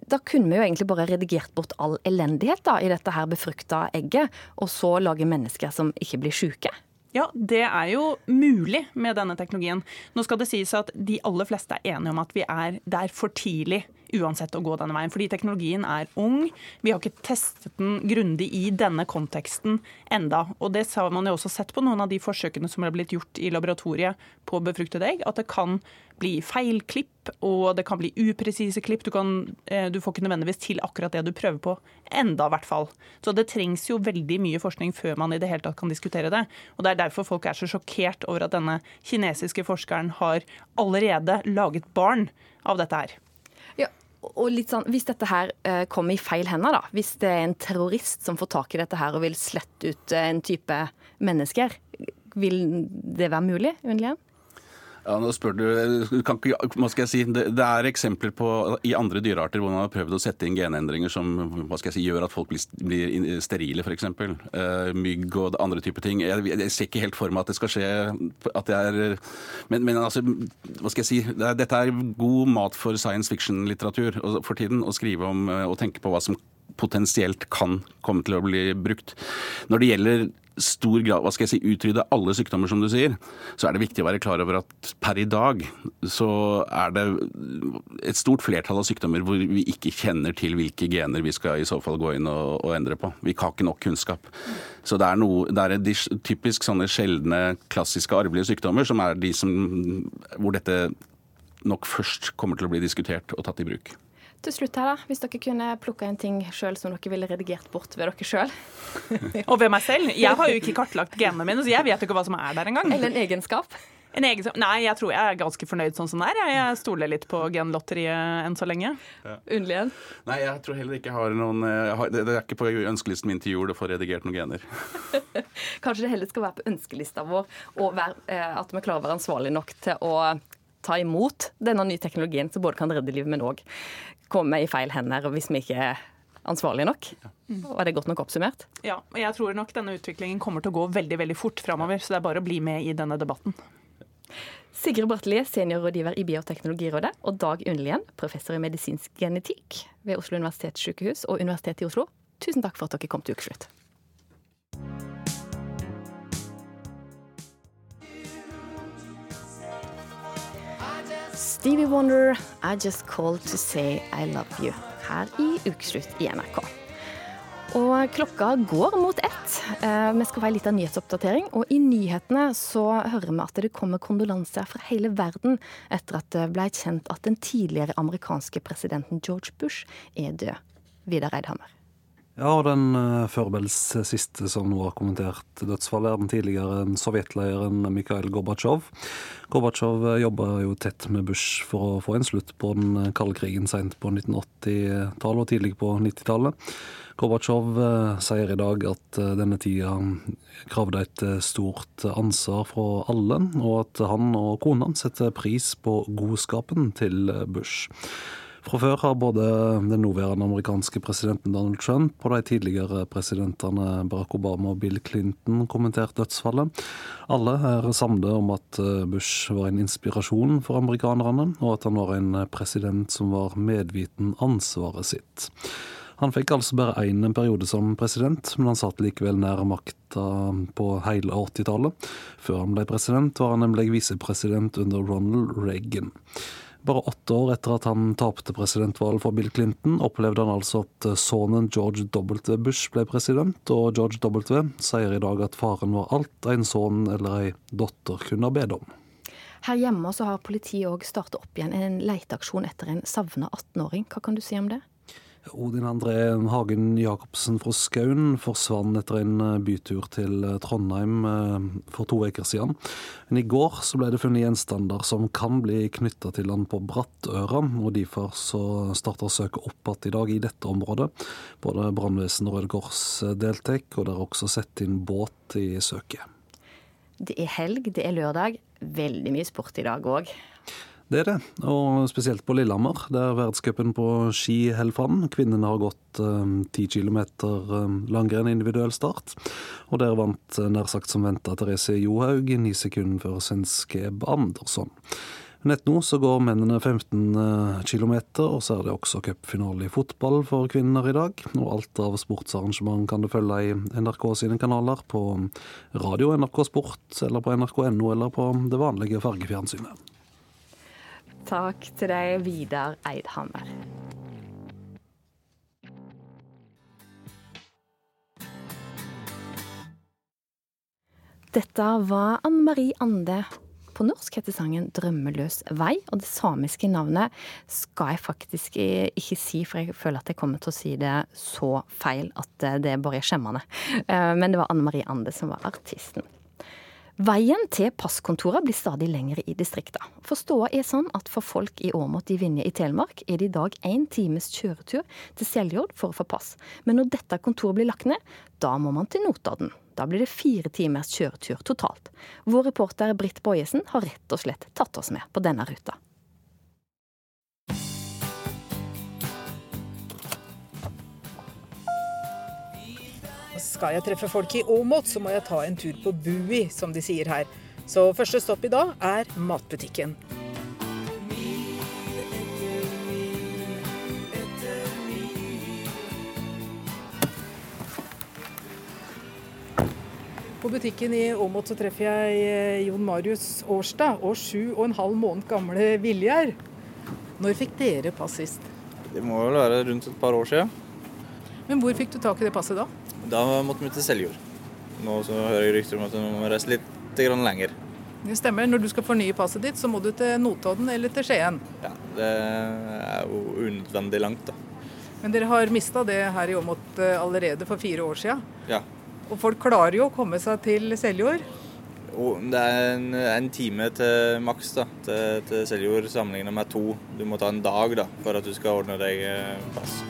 S1: da kunne vi jo egentlig bare redigert bort all elendighet da, i dette her befrukta egget, og så lage mennesker som ikke blir syke.
S18: Ja, det er jo mulig med denne teknologien. Nå skal det sies at de aller fleste er enige om at vi er, det er for tidlig uansett å gå denne veien. Fordi teknologien er ung. Vi har ikke testet den grundig i denne konteksten enda. Og det har man jo også sett på noen av de forsøkene som har blitt gjort i laboratoriet på befruktede egg, at det kan bli feilklipp, og det kan bli upresise klipp. Du, kan, eh, du får ikke nødvendigvis til akkurat det du prøver på. Enda, i hvert fall. Så det trengs jo veldig mye forskning før man i det hele tatt kan diskutere det. Og det er derfor folk er så sjokkert over at denne kinesiske forskeren har allerede laget barn av dette her.
S1: Ja, og litt sånn, Hvis dette her eh, kommer i feil hender, da, hvis det er en terrorist som får tak i dette her og vil slette ut eh, en type mennesker, vil det være mulig? Unnlien?
S19: Ja, nå spør du, du kan hva skal jeg si, det, det er eksempler på i andre dyrearter hvor man har prøvd å sette inn genendringer som hva skal jeg si, gjør at folk blir, blir sterile, f.eks. Uh, mygg og andre typer ting. Jeg, jeg ser ikke helt for meg at det skal skje at det er Men, men altså, hva skal jeg si, det er, dette er god mat for science fiction-litteratur for tiden. Å skrive om eh, og tenke på hva som potensielt kan komme til å bli brukt. Når det gjelder stor grad, hva skal jeg si, utrydde alle sykdommer, som du sier, så er det viktig å være klar over at per i dag så er det et stort flertall av sykdommer hvor vi ikke kjenner til hvilke gener vi skal i så fall gå inn og, og endre på. Vi har ikke nok kunnskap. Så det er, noe, det er de typisk sånne sjeldne, klassiske arvelige sykdommer som er de som, hvor dette nok først kommer til å bli diskutert og tatt i bruk.
S1: Til slutt her da, Hvis dere kunne plukka en ting sjøl som dere ville redigert bort ved dere sjøl?
S18: Og ved meg selv. Jeg har jo ikke kartlagt genene mine, så jeg vet jo ikke hva som er der engang.
S1: Eller en egenskap?
S18: En egenskap? Nei, jeg tror jeg er ganske fornøyd sånn som det er. Jeg- Jeg stoler litt på genlotteriet enn så lenge.
S1: Unnlien?
S19: Nei, jeg tror heller ikke jeg har noen jeg har, Det er ikke på ønskelisten min til jul å få redigert noen gener.
S1: Kanskje det heller skal være på ønskelista vår, og være, eh, at vi klarer å være ansvarlige nok til å ta imot denne nye teknologien, som både kan redde liv, men òg komme i feil hender hvis vi ikke er ansvarlige nok? Var det godt nok oppsummert?
S18: Ja, og jeg tror nok denne utviklingen kommer til å gå veldig veldig fort framover, så det er bare å bli med i denne debatten.
S1: Sigrid Brattelie, seniorrådgiver i Bioteknologirådet, og Dag Underlien, professor i medisinsk genetikk ved Oslo universitetssykehus og Universitetet i Oslo. Tusen takk for at dere kom til Ukeslutt. Stevie Wonder, I Just Called To Say I Love You, her i Ukeslutt i NRK. Og klokka går mot ett. Eh, Vi skal få en liten nyhetsoppdatering. Og i nyhetene så hører vi at det kommer kondolanser fra hele verden etter at det ble kjent at den tidligere amerikanske presidenten George Bush er død. Vidar Eidhammer.
S20: Ja, og den uh, Førbels siste som nå har kommentert dødsfallet, er den tidligere sovjetleieren Mikhail Gorbatsjov. Gorbatsjov uh, jobba jo tett med Bush for å få en slutt på den uh, kalde krigen seint på 1980-tallet og tidlig på 90-tallet. Gorbatsjov sier i dag at denne tida kravde et stort ansvar fra alle, og at han og kona setter pris på godskapen til Bush. Fra før har både den nåværende amerikanske presidenten Donald Trump og de tidligere presidentene Barack Obama og Bill Clinton kommentert dødsfallet. Alle er samlet om at Bush var en inspirasjon for amerikanerne, og at han var en president som var medviten ansvaret sitt. Han fikk altså bare én periode som president, men han satt likevel nær makta på hele 80-tallet. Før han ble president, var han nemlig visepresident under Ronald Reagan. Bare åtte år etter at han tapte presidentvalget for Bill Clinton, opplevde han altså at sønnen George W. Bush ble president, og George W. sier i dag at faren var alt en sønn eller ei datter kunne ha bedt om.
S1: Her hjemme så har politiet òg startet opp igjen en leiteaksjon etter en savna 18-åring. Hva kan du si om det?
S20: Odin André Hagen Jacobsen fra Skaun forsvant etter en bytur til Trondheim for to uker siden. Men i går så ble det funnet gjenstander som kan bli knytta til han på Brattøra, og derfor så starter søket opp igjen i dag i dette området. Både brannvesen og Røde Kors deltar, og det er også satt inn båt i søket.
S1: Det er helg, det er lørdag. Veldig mye sport i dag òg.
S20: Det er det, og spesielt på Lillehammer, der verdenscupen på ski holder fram. Kvinnene har gått ti eh, km um, langrenn individuell start, og der vant nær sagt som venta Therese Johaug ni sekunder før svenske Andersson. Nett nå så går mennene 15 km, og så er det også cupfinale i fotball for kvinner i dag. Og alt av sportsarrangement kan du følge i NRK sine kanaler, på radio NRK Sport, eller på nrk.no, eller på det vanlige fargefjernsynet.
S1: Takk til deg, Vidar Eidhammer. Dette var Anne Marie Ande. På norsk heter sangen 'Drømmeløs vei', og det samiske navnet skal jeg faktisk ikke si, for jeg føler at jeg kommer til å si det så feil at det bare er skjemmende. Men det var Anne Marie Ande som var artisten. Veien til passkontorene blir stadig lengre i distriktene. Forståa er sånn at for folk i Åmot i Vinje i Telemark er det i dag én times kjøretur til Seljord for å få pass. Men når dette kontoret blir lagt ned, da må man til Notodden. Da blir det fire timers kjøretur totalt. Vår reporter Britt Bojesen har rett og slett tatt oss med på denne ruta.
S21: Skal jeg treffe folk i Åmot, så må jeg ta en tur på Bui, som de sier her. Så første stopp i dag er matbutikken. På butikken i Åmot så treffer jeg eh, Jon Marius Årstad og sju og en halv måned gamle Viljar. Når fikk dere pass sist?
S22: Det må vel være rundt et par år siden.
S21: Men hvor fikk du tak i det passet da?
S22: Da måtte vi til Seljord. Nå så hører jeg rykter om at vi må reise litt lenger.
S21: Det stemmer. Når du skal fornye passet ditt, så må du til Notodden eller til Skien.
S22: Ja, Det er jo unødvendig langt, da.
S21: Men dere har mista det her i Åmot eh, allerede for fire år siden.
S22: Ja.
S21: Og folk klarer jo å komme seg til Seljord.
S22: Det er en, en time til maks da, til, til Seljord sammenlignet med to. Du må ta en dag da, for at du skal ordne deg eh, pass.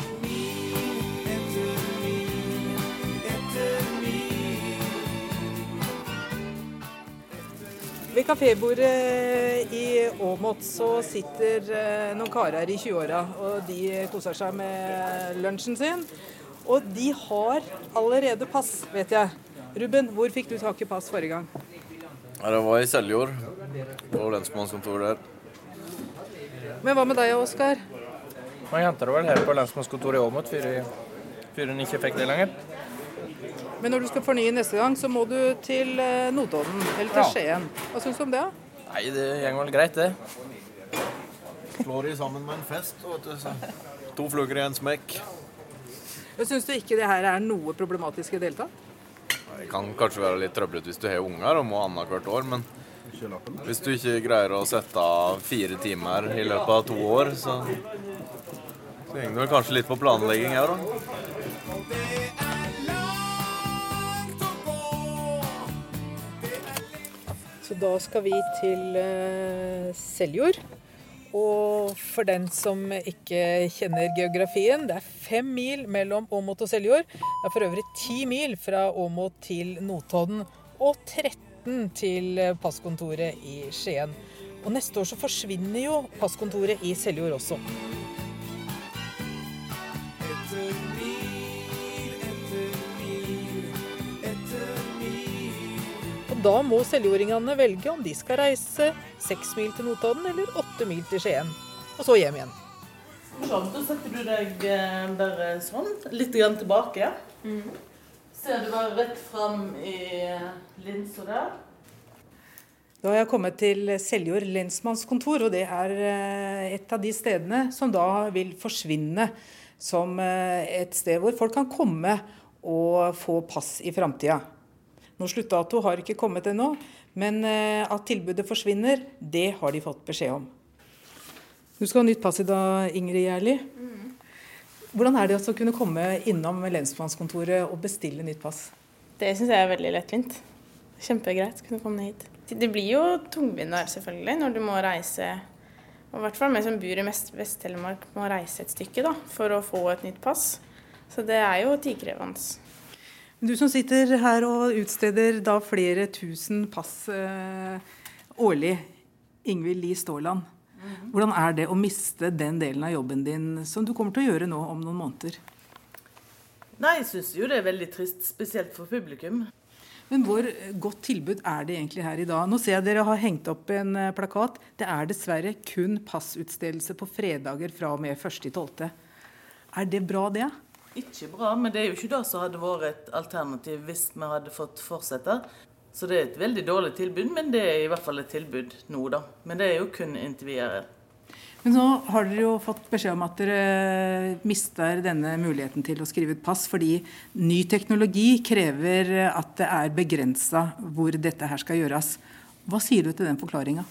S21: Ved kafébordet i Åmot så sitter eh, noen karer i 20-åra, og de koser seg med lunsjen sin. Og de har allerede pass, vet jeg. Ruben, hvor fikk du tak i pass forrige gang?
S2: Det var i Seljord, på lensmannskontoret der.
S21: Men hva med deg, Oskar?
S23: Man henter det vel her på lensmannskontoret i Åmot før før en ikke fikk det lenger.
S21: Men når du skal fornye neste gang, så må du til eh, Notodden eller til
S23: Ja.
S21: Skien. Hva syns du om det? da?
S23: Nei, det går vel greit, det.
S2: Slår de sammen med en fest, vet du. To fluger i en smekk.
S21: Syns du ikke det her er noe problematisk i det hele tatt?
S2: Det kan kanskje være litt trøblete hvis du har unger og må annethvert år, men hvis du ikke greier å sette av fire timer i løpet av to år, så, så henger det vel kanskje litt på planlegging her, da.
S21: Så da skal vi til eh, Seljord. Og for den som ikke kjenner geografien, det er fem mil mellom Åmot og Seljord. Det er for øvrig ti mil fra Åmot til Notodden, og 13 til passkontoret i Skien. Og neste år så forsvinner jo passkontoret i Seljord også. Da må seljordingene velge om de skal reise seks mil til Notodden eller åtte mil til Skien. Og så hjem igjen.
S24: Morsomt. Da setter du deg eh, bare sånn, litt grann tilbake. Ser du bare rett fram i eh, linsa der.
S21: Da har jeg kommet til Seljord lensmannskontor, og det er eh, et av de stedene som da vil forsvinne som et sted hvor folk kan komme og få pass i framtida. Noen sluttdato har ikke kommet ennå, men eh, at tilbudet forsvinner, det har de fått beskjed om. Du skal ha nytt pass i dag, Ingrid Gjerli. Hvordan er det å kunne komme innom lensmannskontoret og bestille nytt pass?
S14: Det syns jeg er veldig lettvint. Kjempegreit å kunne komme hit. Det blir jo tungvint selvfølgelig, når du må reise og I hvert fall vi som bor i Vest- Vest-Telemark må reise et stykke da, for å få et nytt pass. Så det er jo tidkrevende.
S21: Du som sitter her og utsteder da flere tusen pass eh, årlig, Ingvild Li Ståland. Hvordan er det å miste den delen av jobben din som du kommer til å gjøre nå om noen måneder?
S24: Nei, jeg syns jo det er veldig trist, spesielt for publikum.
S21: Men hvor godt tilbud er det egentlig her i dag? Nå ser jeg dere har hengt opp en eh, plakat. Det er dessverre kun passutstedelse på fredager fra og med 1.12. Er det bra, det?
S24: Ikke bra, men det er jo ikke det som hadde vært et alternativ hvis vi hadde fått fortsette. Så det er et veldig dårlig tilbud, men det er i hvert fall et tilbud nå, da. Men det er jo kun inntil videre.
S21: Men nå har dere jo fått beskjed om at dere mister denne muligheten til å skrive ut pass, fordi ny teknologi krever at det er begrensa hvor dette her skal gjøres. Hva sier du til den forklaringa?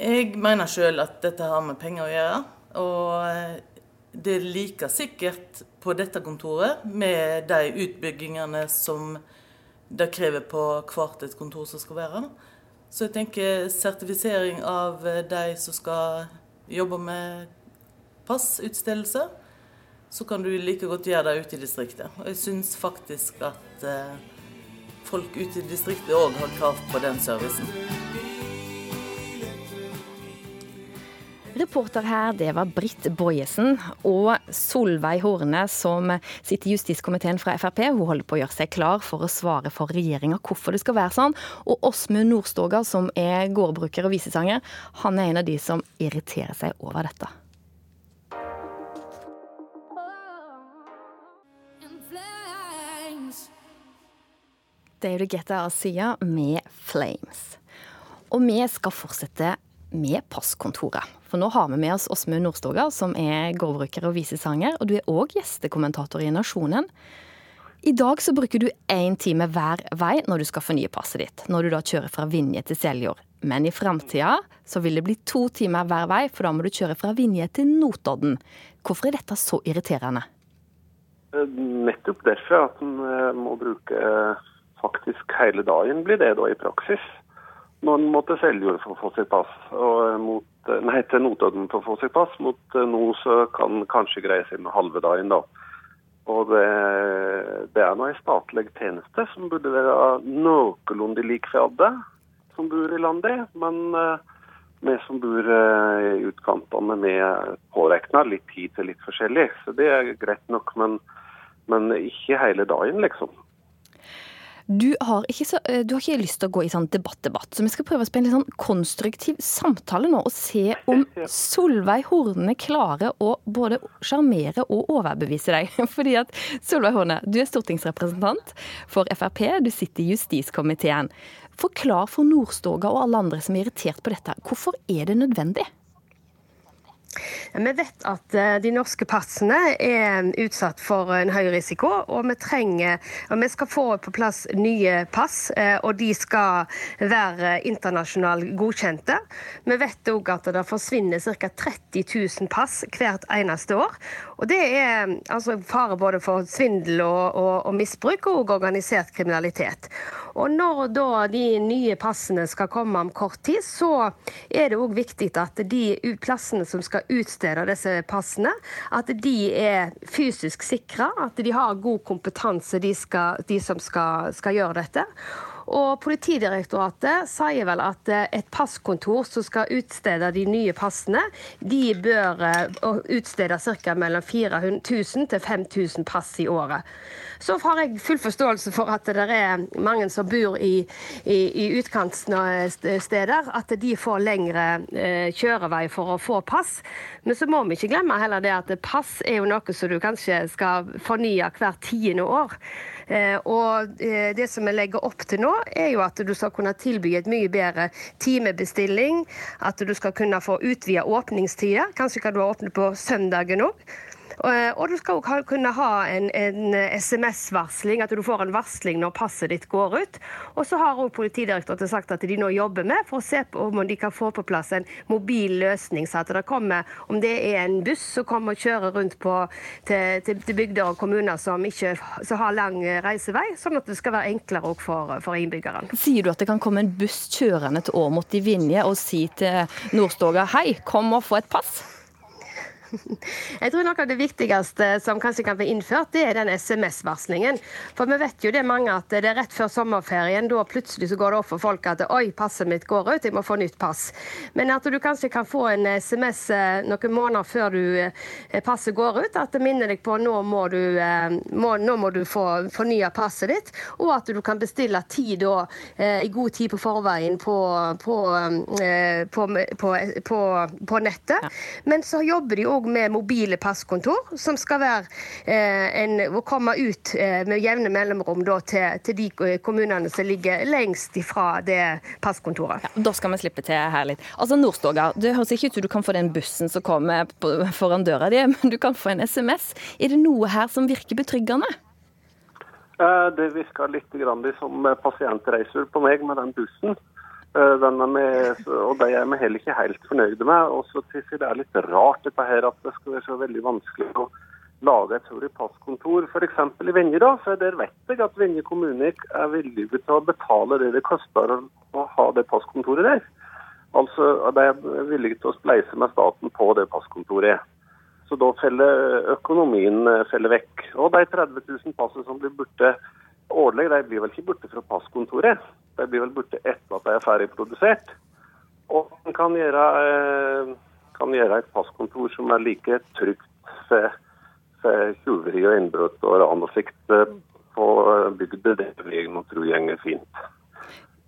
S24: Jeg mener sjøl at dette har med penger å gjøre. Og det er like sikkert på dette kontoret med de utbyggingene som det krever på hvert et kontor som skal være. Så jeg tenker sertifisering av de som skal jobbe med passutstedelse, så kan du like godt gjøre det ute i distriktet. Og jeg syns faktisk at eh, folk ute i distriktet òg har krav på den servicen.
S1: Reporter her, det var Britt Bojesen og Solveig Horne, som sitter i justiskomiteen fra Frp. Hun holder på å gjøre seg klar for å svare for regjeringa hvorfor det skal være sånn. Og Åsmund Nordstoga, som er gårdbruker og visesanger, han er en av de som irriterer seg over dette. Det er jo det GTA sier, med Flames. Og vi skal fortsette med passkontoret. For nå har vi med oss Åsmund Nordstoga, som er gårdbruker og visesanger. Og du er òg gjestekommentator i Nasjonen. I dag så bruker du én time hver vei når du skal fornye passet ditt. Når du da kjører fra Vinje til Seljord. Men i framtida så vil det bli to timer hver vei, for da må du kjøre fra Vinje til Notodden. Hvorfor er dette så irriterende?
S25: Nettopp derfor at en eh, må bruke eh, faktisk hele dagen, blir det da i praksis. Når en må til Seljord for å få sitt pass, og eh, mot, eh, nei, til Notodden for å få seg pass. Mot eh, nå så kan kanskje greie seg med halve dagen, da. Og det, det er nå ei statlig tjeneste som burde være noenlunde lik for alle. som bor i landet, men eh, vi som bor eh, i utkantene, vi påregner litt tid til litt forskjellig. Så det er greit nok, men, men ikke hele dagen, liksom.
S1: Du har, ikke så, eh, du har ikke lyst til å gå i sånn debatt-debatt, så vi skal prøve å spille en sånn konstruktiv samtale nå og se om Solveig Horne klarer å både sjarmere og overbevise deg. Fordi at Solveig Horne, du er stortingsrepresentant for Frp, du sitter i justiskomiteen. Forklar for Nordstoga og alle andre som er irritert på dette, hvorfor er det nødvendig?
S26: Vi vet at eh, de norske passene er utsatt for en høy risiko, og vi trenger og vi skal få på plass nye pass, eh, og de skal være internasjonalt godkjente. Vi vet òg at det forsvinner ca. 30 000 pass hvert eneste år. Og det er altså fare både for svindel og, og, og misbruk og organisert kriminalitet. Og når da de nye passene skal komme om kort tid, så er det òg viktig at de plassene som skal utstede disse passene, at de er fysisk sikra, at de har god kompetanse, de, skal, de som skal, skal gjøre dette. Og Politidirektoratet sier vel at eh, et passkontor som skal utstede de nye passene, de bør eh, utstede ca. mellom 4000 til 5000 pass i året. Så har jeg full forståelse for at det er mange som bor i, i, i utkantsteder, at de får lengre eh, kjørevei for å få pass. Men så må vi ikke glemme heller det at pass er jo noe som du kanskje skal fornye hvert tiende år. Eh, og eh, det som vi legger opp til nå, er jo at du skal kunne tilby et mye bedre timebestilling. At du skal kunne få utvida åpningstider. Kanskje kan du åpne på søndagen òg. Eh, og du skal òg kunne ha en, en SMS-varsling, at du får en varsling når passet ditt går ut. Og så har også Politidirektoratet sagt at de nå jobber med for å se om de kan få på plass en mobil løsning, så at det kommer, om det er en buss som kommer og kjører rundt på, til, til, til bygder og kommuner som ikke som har lang reisevei, sånn at det skal være enklere òg for, for innbyggerne.
S1: Sier du at det kan komme en buss kjørende til Åmot i Vinje og si til Nordstoga hei, kom og få et pass?
S26: Jeg tror noe av det viktigste som kanskje kan bli innført, det er den SMS-varslingen. For vi vet jo det mange at det er rett før sommerferien, da plutselig så går det opp for folk at oi, passet mitt går ut, jeg må få nytt pass. Men at du kanskje kan få en SMS eh, noen måneder før du eh, passet går ut, at det minner deg på nå må du, eh, må, nå må du få fornya passet ditt, og at du kan bestille tid da, i god tid på forveien på, på, på, på nettet. Men så jobber de òg òg med mobile passkontor, som skal være eh, en, å komme ut eh, med jevne mellomrom da, til, til, de eh, kommunene som ligger lengst ifra det passkontoret.
S1: Ja, da skal vi slippe til her litt. Altså Nordstoga, det høres ikke ut som du kan få den bussen som kommer foran døra di, men du kan få en SMS. Er det noe her som virker betryggende?
S25: Det virker litt som pasientreiser på meg med den bussen. Eh, med, og de er vi heller ikke helt fornøyde med. Og så det er litt rart dette her at det skal være så veldig vanskelig å lage et stort passkontor f.eks. i Venje. for Der vet jeg at Venje kommune er villig til å betale det det koster å ha det passkontoret der. Altså, De er villige til å spleise med staten på det passkontoret. Så da feller økonomien eh, feller vekk. Og de 30 000 passene som blir borte årlig, de blir vel ikke borte fra passkontoret. De blir vel borte etter at de er ferdig produsert. Og en kan eh, kan gjøre et passkontor som er like trygt for, tjuveri og innbrudd og ran og slikt eh, på bygda. Det vil jeg nå tro går fint.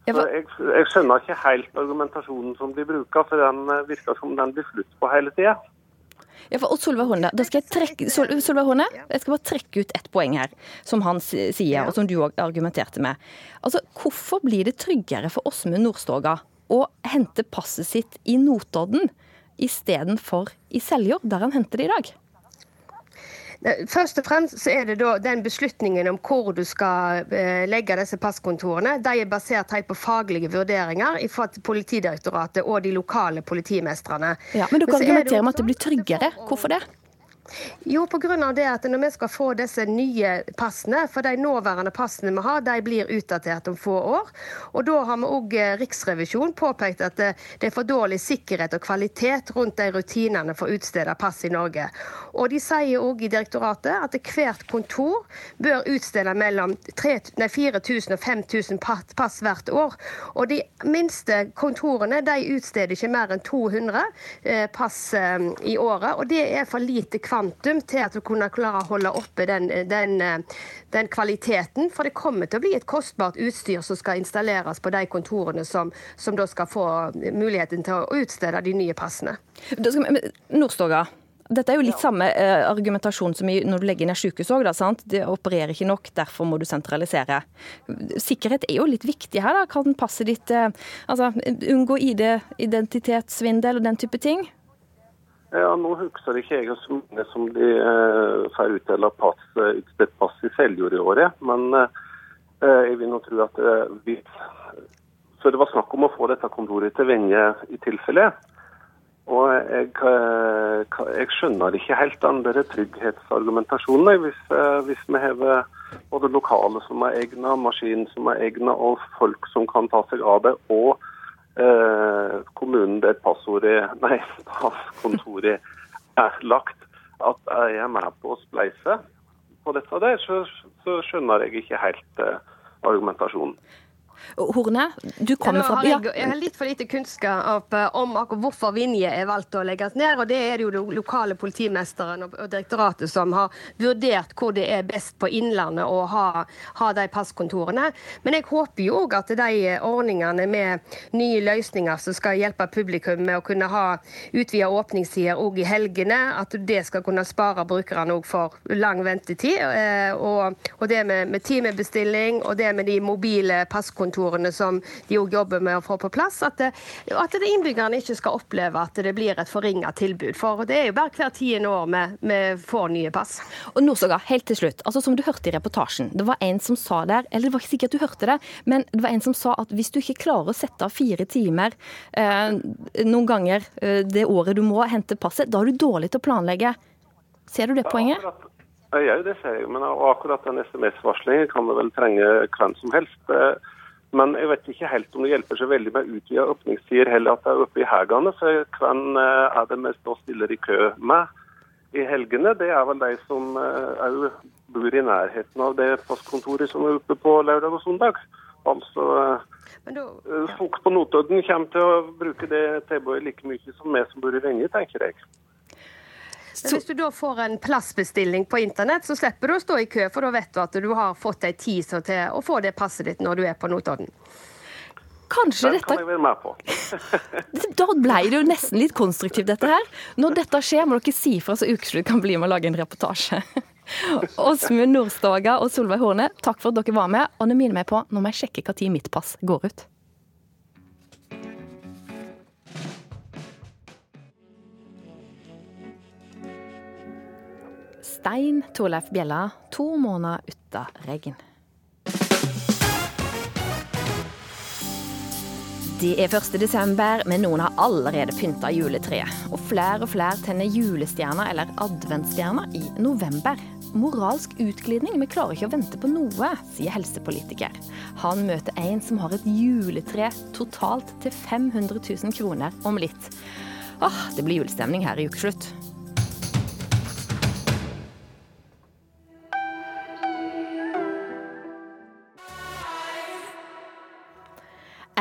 S25: Så jeg, jeg, skjønner ikke helt argumentasjonen som de bruker, for den eh, virker som den blir slutt på hele tida.
S1: Ja, for, og Solveig Horne, da skal jeg, trekke, Sol, Solveig Horne, jeg skal bare trekke ut ett poeng her, som han sier, og som du òg argumenterte med. Altså, Hvorfor blir det tryggere for Åsmund Nordstoga å hente passet sitt i Notodden istedenfor i Seljord, der han henter det i dag?
S26: Først og fremst så er det da den beslutningen om hvor du skal eh, legge disse passkontorene. De er basert helt på faglige vurderinger fra Politidirektoratet og de lokale politimestrene.
S1: Ja, men dere argumenterer med at det blir tryggere. Hvorfor det?
S26: Jo, av det at når vi skal få disse nye passene, for de nåværende passene vi har, de blir utdatert om få år. Og da har vi òg Riksrevisjonen påpekt at det det er for dårlig sikkerhet og kvalitet rundt de rutinene for å utstede pass i Norge. Og de sier òg i direktoratet at hvert kontor bør utstede mellom 4000 og 5000 pass hvert år. Og de minste kontorene de utsteder ikke mer enn 200 eh, pass eh, i året. Og det er for lite kvantum til at du kunne klare å holde oppe den, den, den kvaliteten. For det kommer til å bli et kostbart utstyr som skal installeres på de kontorene som, som da skal få muligheten til å utstede de nye passene.
S1: Vi- Nordstoga, dette er jo litt samme eh, argumentasjon som når du legger ned sykehus òg. Det opererer ikke nok, derfor må du sentralisere. Sikkerhet er jo litt viktig her. da. Kan passet ditt eh, altså, unngå ID, identitetssvindel og den type ting?
S25: Ja, Nå husker ikke jeg så mange som de eh, får utdelt pass, eh, pass i Seljord i året. Men eh, jeg vil nå tro at eh, vi Så det var snakk om å få dette kontoret til Venje i tilfelle. Og jeg, eh, jeg skjønner ikke helt den der trygghetsargumentasjonen. Hvis, eh, hvis vi har både lokale som er egna, maskin som er egna, og folk som kan ta seg av det, og eh, kommunen der passordet, nei, passkontoret er lagt, at jeg er med på å spleise på dette der, så, så skjønner jeg ikke helt eh, argumentasjonen.
S1: Horne, du kommer fra
S26: ja, jeg, jeg har litt for lite kunnskap eh, om hvorfor Vinje er valgt å legges ned. og Det er det jo den lokale politimesteren og og direktoratet som har vurdert hvor det er best på Innlandet å ha, ha de passkontorene. Men jeg håper jo òg at de ordningene med nye løsninger som skal hjelpe publikum med å kunne ha utvida åpningstider òg i helgene, at det skal kunne spare brukerne òg for lang ventetid. eh, Og, og det med, med timebestilling og det med de mobile passkontorene som de òg jobber med å få på plass. At, det, at det innbyggerne ikke skal oppleve at det blir et forringa tilbud. For det er jo bare hvert tiende år vi, vi får nye pass.
S1: Og Nordstoga, helt til slutt. altså Som du hørte i reportasjen, det var en som sa der, eller det var ikke sikkert du hørte det, men det var en som sa at hvis du ikke klarer å sette av fire timer eh, noen ganger eh, det året du må hente passet, da er du dårlig til å planlegge. Ser du det poenget?
S25: Ja, gjør jo det, ser jeg. Men akkurat den SMS-varslingen kan vi vel trenge hvem som helst. Eh, Men jeg vet ikke helt om det hjelper så veldig med utvida åpningstider heller at det er oppe i helgene. For hvem eh, er det vi står stiller i kø med i helgene? Det er vel de som òg bor i nærheten av det postkontoret som er oppe på lørdag og søndag. Altså eh, Folk på Notodden kommer til å bruke det tilbudet like mye som vi som bor i Venje, tenker jeg.
S26: Men hvis du da får en plassbestilling på internett, så slipper du å stå i kø, for da vet du at du har fått ei tid til å få det passet ditt når du er på Notodden.
S1: Kanskje
S25: Den
S1: dette
S25: kan jeg være med på.
S1: Da ble det jo nesten litt konstruktivt, dette her. Når dette skjer, må dere si fra så Ukeslutt kan bli med å lage en reportasje. Åsmund Nordstoga og Solveig Horne, takk for at dere var med. Og nå minner meg på, nå må jeg sjekke når mitt pass går ut. Stein Torleif Bjella, to måneder uten regn. Det er 1. desember, men noen har allerede pynta juletreet. Og flere og flere tenner julestjerner eller adventsstjerner i november. Moralsk utglidning, vi klarer ikke å vente på noe, sier helsepolitiker. Han møter en som har et juletre totalt til 500 000 kroner om litt. Åh, det blir julestemning her i ukeslutt.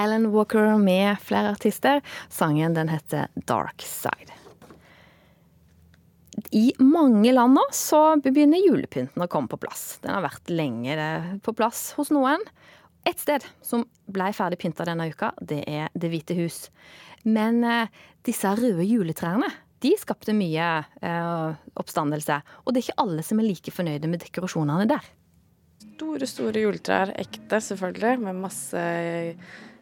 S1: Alan Walker med flere artister. Sangen den heter Dark Side. I mange land nå så begynner julepynten å komme på plass. Den har vært lenge på plass hos noen. Et sted som ble ferdig pynta denne uka, det er Det hvite hus. Men eh, disse røde juletrærne de skapte mye eh, oppstandelse. Og det er ikke alle som er like fornøyde med dekorasjonene der.
S27: Store, store juletrær. Ekte, selvfølgelig, med masse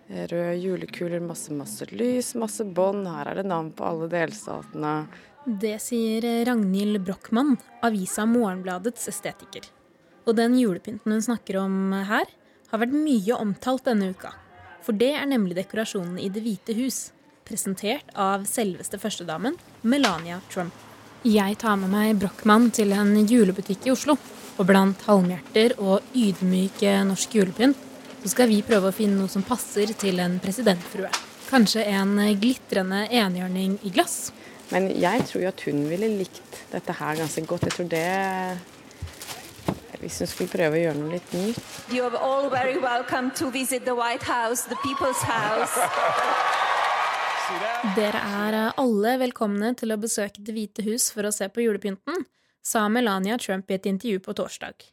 S27: røde julekuler, masse, masse lys, masse bånd. Her er det navn på alle delstatene.
S28: Det sier Ragnhild Brochmann, avisa Morgenbladets estetiker. Og den julepynten hun snakker om her, har vært mye omtalt denne uka. For det er nemlig dekorasjonen i Det hvite hus, presentert av selveste førstedamen, Melania Trump. Jeg tar med meg Brochmann til en julebutikk i Oslo. Og blant halmhjerter og ydmyk norsk julepynt så skal vi prøve å finne noe som passer til en presidentfrue. Kanskje en glitrende enhjørning i glass.
S27: Men jeg tror jo at hun ville likt dette her ganske godt. Jeg tror det Hvis hun skulle prøve å gjøre noe litt nytt.
S29: You are all very welcome to visit the White House, the People's House.
S28: Dere er alle velkomne til å besøke Det hvite hus for å se på julepynten, sa Melania Trump i et intervju på torsdag.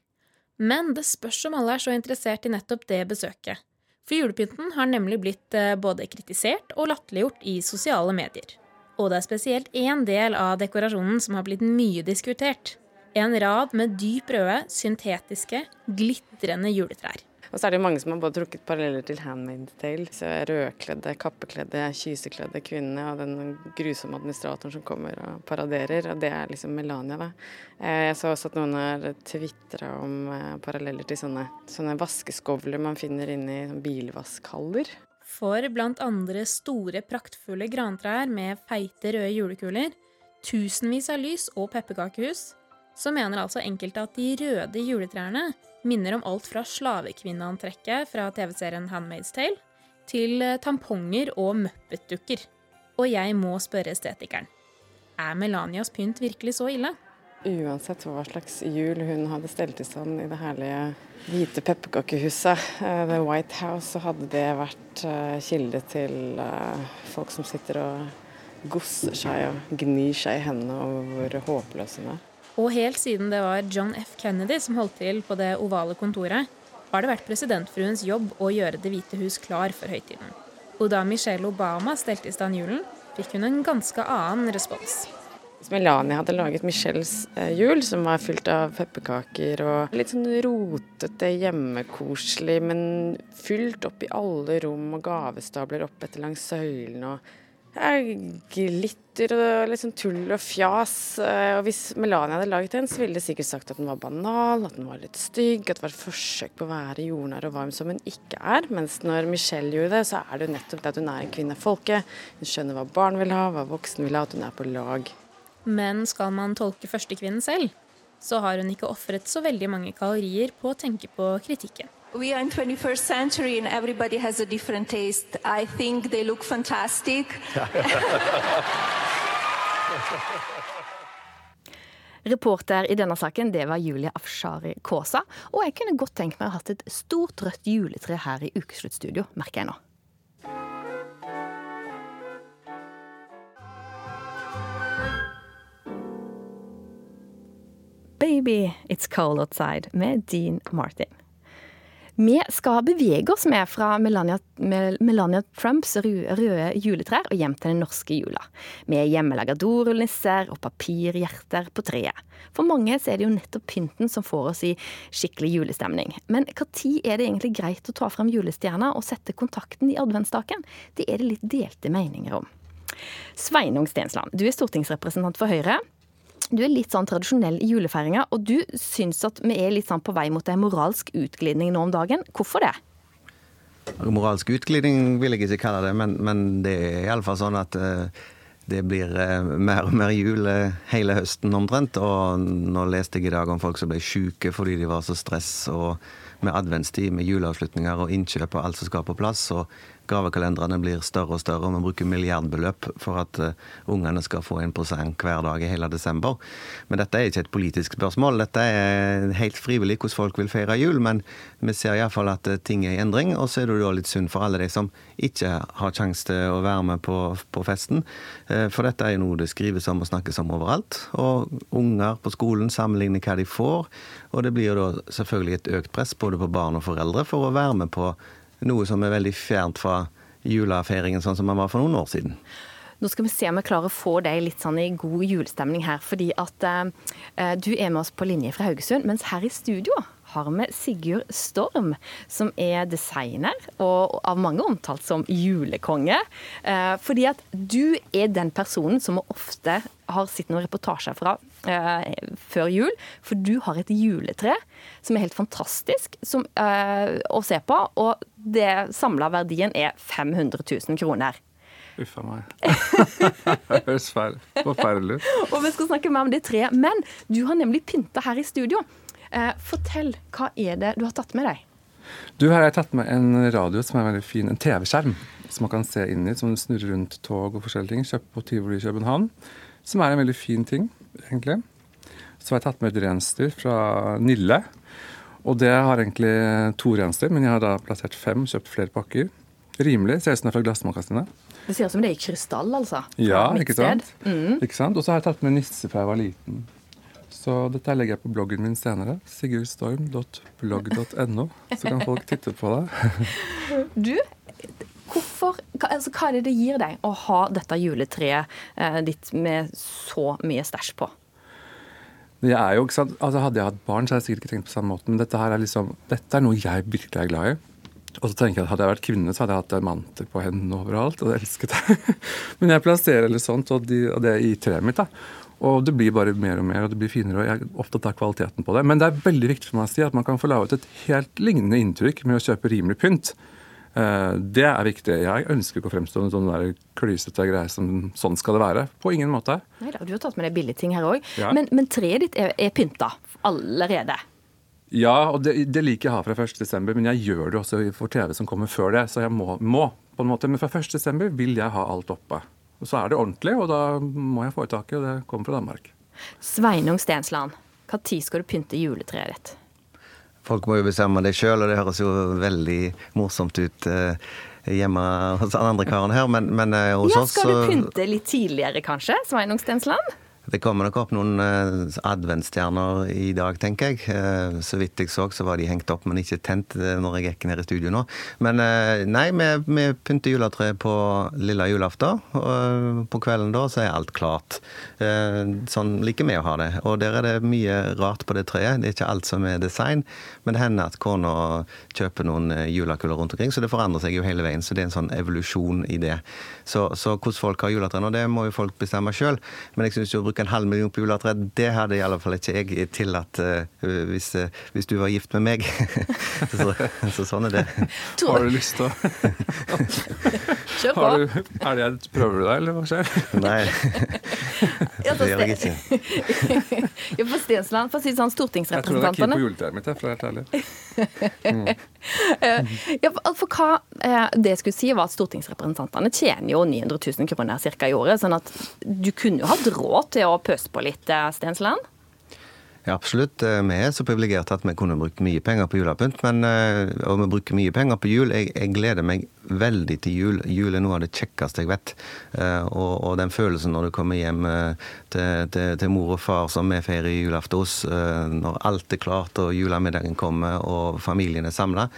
S28: Men det spørs om alle er så interessert i nettopp det besøket. For julepynten har nemlig blitt eh, både kritisert og latterliggjort i sosiale medier. Og det er spesielt én del av dekorasjonen som har blitt mye diskutert. En rad med dyp røde, syntetiske, glitrende juletrær.
S27: Og så er det jo mange som har både trukket paralleller til Handmade Tale. Så rødkledde, kappekledde, kysekledde kvinnene og den grusomme administratoren som kommer og paraderer. Og det er liksom Melania, da. Eh, Jeg så også at noen har tvitra om eh, paralleller til sånne, sånne vaskeskovler man finner inne i bilvaskhaller.
S28: For blant andre store, praktfulle grantrær med feite røde julekuler, tusenvis av lys og pepperkakehus, så mener altså enkelte at de røde juletrærne minner om alt fra slavekvinneantrekket fra TV-serien Handmaid's Tale til eh, tamponger og muppetdukker. Og jeg må spørre estetikeren. Er Melanias pynt virkelig så ille?
S27: Uansett hva slags jul hun hadde stelt i stand i det herlige hvite pepperkakehuset, eh, The White House, så hadde det vært eh, kilde til eh, folk som sitter og gosser seg og gnir seg i hendene over hvor håpløs hun er.
S28: Og helt siden det var John F. Kennedy som holdt til på det ovale kontoret, har det vært presidentfruens jobb å gjøre Det hvite hus klar for høytiden. Og da Michelle Obama stelte i stand julen, fikk hun en ganske annen respons.
S27: Melania hadde laget Michelles eh, jul, som var fylt av pepperkaker og litt sånn rotete, hjemmekoselig, men fylt opp i alle rom og gavestabler opp etter langs søylene og glitter og litt sånn tull og fjas. Eh, Og hvis Melania hadde laget den, så ville det sikkert sagt at den var banal, at den var litt stygg, at det var et forsøk på å være jordnær og varm som hun ikke er. Mens når Michelle gjorde det, så er det jo nettopp det at hun er en kvinne av folket. Hun skjønner hva barn vil ha, hva voksen vil ha, at hun er på lag.
S28: Men skal man tolke førstekvinnen selv, så har hun ikke ofret så veldig mange kalorier på å tenke på kritikken.
S29: We are in 21st century and everybody has a different taste. I think they look fantastic.
S1: Reporter i denne saken det var Julie Afshari Kaasa. Og jeg kunne godt tenkt meg å ha hatt et stort rødt juletre her i Ukesluttstudio, merker jeg nå. Baby It's Cold Outside med Dean Martin. Vi skal bevege oss med fra Melania, Melania Trumps røde, juletrær og hjem til den norske jula. Med hjemmelaga dorullnisser og papirhjerter på treet. For mange er det jo nettopp pynten som får oss i skikkelig julestemning. Men når er det egentlig greit å ta frem julestjerna og sette kontakten i adventsstaken? Det er det litt delte meninger om. Sveinung Stensland, du er stortingsrepresentant for Høyre. Du er litt sånn tradisjonell i julefeiringa, og du syns at vi er litt sånn på vei mot en moralsk utglidning nå om dagen. Hvorfor det?
S30: Moralsk utglidning vil jeg ikke kalle det, men, men det er iallfall sånn at eh, det blir eh, mer og mer jul eh, hele høsten omtrent. Og nå leste jeg i dag om folk som ble syke fordi de var så stress. og med adventstid, med juleavslutninger og innkjøp og alt som skal på plass. Og gavekalenderne blir større og større, og vi bruker milliardbeløp for at uh, ungene skal få en presang hver dag i hele desember. Men dette er ikke et politisk spørsmål. Dette er helt frivillig hvordan folk vil feire jul. Men vi ser iallfall at uh, ting er i endring, og så er det da litt synd for alle de som ikke har sjanse til å være med på, på festen. Uh, for dette er jo noe det skrives om og snakkes om overalt. Og unger på skolen sammenligner hva de får, og det blir jo da selvfølgelig et økt press både på barn og foreldre for å være med på noe som er veldig fjernt fra julefeiringen sånn som man var for noen år siden.
S1: Nå skal vi se om vi klarer å få deg litt sånn i god julestemning her. Fordi at eh, du er med oss på linje fra Haugesund, mens her i studio har vi Sigurd Storm, som er designer og av mange omtalt som julekonge. Eh, fordi at du er den personen som vi ofte har sett noen reportasjer fra eh, før jul. For du har et juletre som er helt fantastisk som, eh, å se på, og det samla verdien er 500 000 kroner.
S20: Uff a meg. det høres forferdelig ut.
S1: Og vi skal snakke mer om det treet. Men du har nemlig pynta her i studio. Eh, fortell, hva er det du har tatt med deg?
S31: Du, her har jeg tatt med en radio som er veldig fin, en TV-skjerm som man kan se inn i, som snurrer rundt tog og forskjellige ting. Kjøpt på Tivoli i København. Som er en veldig fin ting, egentlig. Så har jeg tatt med et reinsdyr fra Nille. Og det har egentlig to reinsdyr, men jeg har da plassert fem, kjøpt flere pakker. Rimelig. Ser ut som det er fra glassmagasinet.
S1: Det ser ut som det er i krystall, altså.
S31: Ja, ikke sant?
S1: Mm.
S31: Ikke sant? Og så har jeg tatt med nisse fra jeg var liten. Så dette legger jeg på bloggen min senere. sigurdstorm.blogg.no. Så kan folk titte på det.
S1: Du, hvorfor, altså, hva er det det gir deg å ha dette juletreet eh, ditt med så mye stæsj på?
S31: Det er jo. Altså, hadde jeg hatt barn, så hadde jeg sikkert ikke tenkt på samme måte. Men dette her er liksom, dette er noe jeg virkelig er glad i. Og så tenker jeg at Hadde jeg vært kvinne, så hadde jeg hatt diamanter på hendene overalt. Og det elsket jeg. Men jeg plasserer eller sånt, og, de, og det i treet mitt. da. Og det blir bare mer og mer, og det blir finere. og Jeg er opptatt av kvaliteten på det. Men det er veldig viktig for meg å si at man kan få laget et helt lignende inntrykk med å kjøpe rimelig pynt. Eh, Det er viktig. Jeg ønsker ikke å fremstå som en sånn klysete greie som sånn skal det være. På ingen måte.
S1: Neida, du har tatt med deg billige ting her òg.
S31: Ja.
S1: Men, men treet ditt er, er pynta allerede.
S31: Ja, og det, det liker jeg å ha fra 1.12., men jeg gjør det også for TV som kommer før det. Så jeg må, må på en måte. Men fra 1.12. vil jeg ha alt oppe. Og så er det ordentlig, og da må jeg få i taket, og det kommer fra Danmark.
S1: Sveinung Stensland, når skal du pynte juletreet ditt?
S30: Folk må jo bestemme det sjøl, og det høres jo veldig morsomt ut eh, hjemme hos den andre karen her, men, men eh, hos
S1: Ja,
S30: oss
S1: Skal du pynte litt tidligere, kanskje? Sveinung Stensland?
S30: Det kommer nok opp noen eh, adventsstjerner i dag, tenker jeg. Eh, så vidt jeg så, så var de hengt opp, men ikke tent eh, når jeg gikk ned i studio nå. Men nei, vi, vi pynter juletreet på lille julaften. Og på kvelden da så er alt klart. Sånn liker vi å ha det. Og der er det mye rart på det treet. Det er ikke alt som er design, men det hender at kona kjøper noen julekuler rundt omkring, så det forandrer seg jo hele veien. Så det er en sånn evolusjon i det. Så, så hvordan folk har juletre nå, det må jo folk bestemme sjøl. Men jeg syns jo å bruke en halv million på juletre, det hadde i alle fall ikke jeg tillatt uh, hvis, uh, hvis du var gift med meg. så, så sånn er det.
S31: Har du lyst til å
S1: Kjør på.
S31: Har du, er det, Prøver du deg, eller hva skjer?
S30: Nei. Det gjør jeg ikke.
S1: Ja, for Stensland, for å si sånn, stortingsrepresentantene
S31: Jeg tror det er keen på juletreet mitt, for å være helt ærlig.
S1: Eh, ja, for, hva eh, Det skulle si, var at stortingsrepresentantene tjener jo 900 000 kroner cirka i året. Sånn at du kunne jo hatt råd til å pøse på litt, eh, Stensland?
S30: Ja, absolutt. Eh, Vi er så privilegerte at vi kunne brukt mye penger på julepynt. Eh, og vi bruker mye penger på jul. Jeg, jeg gleder meg veldig til jul. Jul er noe av det kjekkeste jeg vet. Eh, Og, og den følelsen når du kommer hjem til, til, til mor og far som vi feirer julaften hos, når alt er klart og julemiddagen kommer og familien er samla,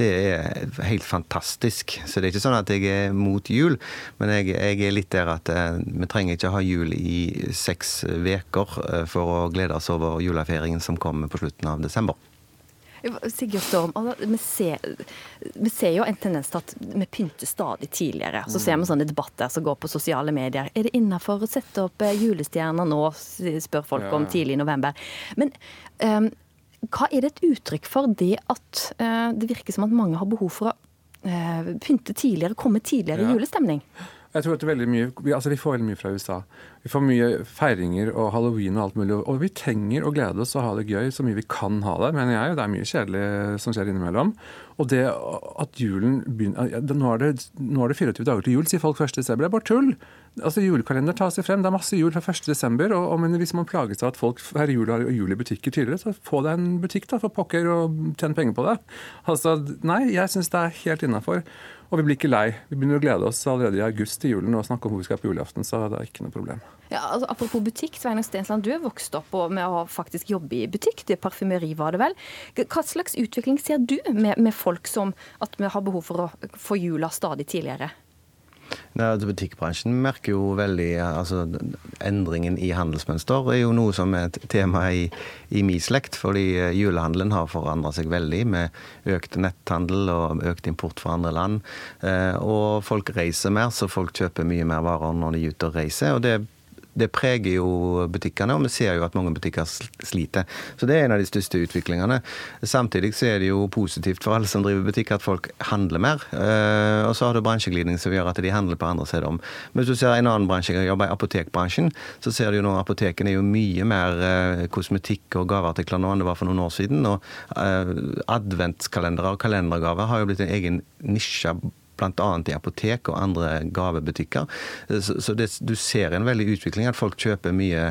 S30: det er helt fantastisk. Så det er ikke sånn at jeg er mot jul, men jeg, jeg er litt der at eh, vi trenger ikke ha jul i seks uker for å glede oss over julefeiringen som kommer på slutten av desember.
S1: Sigurd Storm, altså, vi, ser, vi ser jo en tendens til at vi pynter stadig tidligere. Så ser vi sånne debatter som går på sosiale medier. Er det innafor å sette opp eh, julestjerner nå, spør folk
S31: Ja.
S1: om tidlig i november. Men eh, hva er det et uttrykk for det at eh, det virker som at mange har behov for å eh, pynte tidligere, komme tidligere i
S31: Ja.
S1: julestemning?
S31: Jeg tror at det veldig mye, vi, altså vi får veldig mye fra USA. Vi får mye feiringer og halloween og alt mulig. Og vi trenger å glede oss og ha det gøy så mye vi kan ha det, mener jeg. Det er mye kjedelig som skjer innimellom. Og det at julen begynner Nå er det, nå er det 24 dager til jul, sier folk 1. desember. Det er bare tull! Altså Julekalender tas jo frem. Det er masse jul fra 1. desember. Og, og men hvis man plages av at folk feirer jul jul i butikker tidligere, så få deg en butikk, da, for pokker, og tjene penger på det. Altså, nei, jeg syns det er helt innafor. Og vi blir ikke lei. Vi begynner å glede oss allerede i august til julen og snakke om hvor vi skal på julaften, så det er ikke noe problem.
S1: Ja, altså, apropos butikk, Sveinung Stensland, du er vokst opp med å faktisk jobbe i butikk. Det er parfymeri, var det vel. Hva slags utvikling ser du med, med folk som at vi har behov for å få jula stadig tidligere?
S30: Nei, altså Butikkbransjen merker jo veldig altså Endringen i handelsmønster er jo noe som er et tema i, i min slekt. Fordi eh, julehandelen har forandra seg veldig med økt netthandel og økt import fra andre land. Eh, Og folk reiser mer, så folk kjøper mye mer varer når de er ute og reiser. Og det det preger jo butikkene, og vi ser jo at mange butikker sliter. Så det er en av de største utviklingene. Samtidig så er det jo positivt for alle som driver butikk at folk handler mer. Eh, og så har du bransjeglidning som gjør at de handler på andre steder om. Men hvis du ser en annen bransje, jeg jobber i apotekbransjen, så ser du jo nå apotekene er jo mye mer eh, kosmetikk og gaveartikler nå enn det var for noen år siden. Og eh, adventskalendere og kalendergaver har jo blitt en egen nisje bl.a. i apotek og andre gavebutikker. Så, det, du ser en veldig utvikling, at folk kjøper mye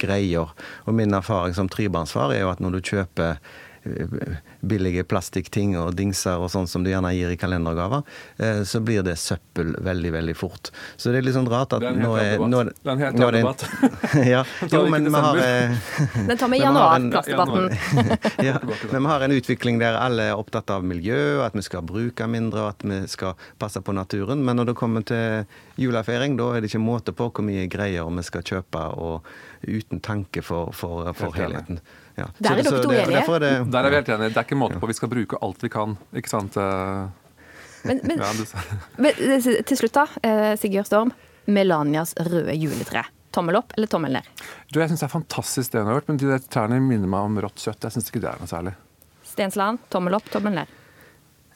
S30: greier. Og min erfaring som trebarnsfar er jo at når du kjøper eh, billige plastikkting og dingser og sånn som du gjerne gir i kalendergaver, eh, så blir det søppel veldig, veldig fort. Så det er litt sånn rart at
S31: nå er
S30: nå
S31: helt
S30: er
S31: annen
S30: nå
S31: debatt.
S30: Ja, jo, men vi har eh,
S1: Den tar vi i
S30: men vi har
S1: januar,
S30: en-
S1: plastdebatten.
S30: ja, men vi har en utvikling der alle er opptatt av miljø, at vi skal bruke mindre, og at vi skal passe på naturen. Men når det kommer til julefeiring, da er det ikke måte på hvor mye greier vi skal kjøpe, og uten tanke for, for, for helheten. Ja.
S1: Der er dere to enige.
S30: er det-
S31: Der er vi helt enige. Det er ikke måte på. Vi skal bruke alt vi kan. Ikke sant? Eh,
S1: Men, men,
S31: ja, du-
S1: men eh, til slutt, da. eh, Sigurd Storm. Melanias røde juletre. Tommel opp eller tommel ned?
S31: Du, jeg syns det er fantastisk det hun har gjort, men de der trærne minner meg om rått kjøtt. Jeg syns ikke det er noe særlig.
S1: Stensland, tommel opp, tommel ned.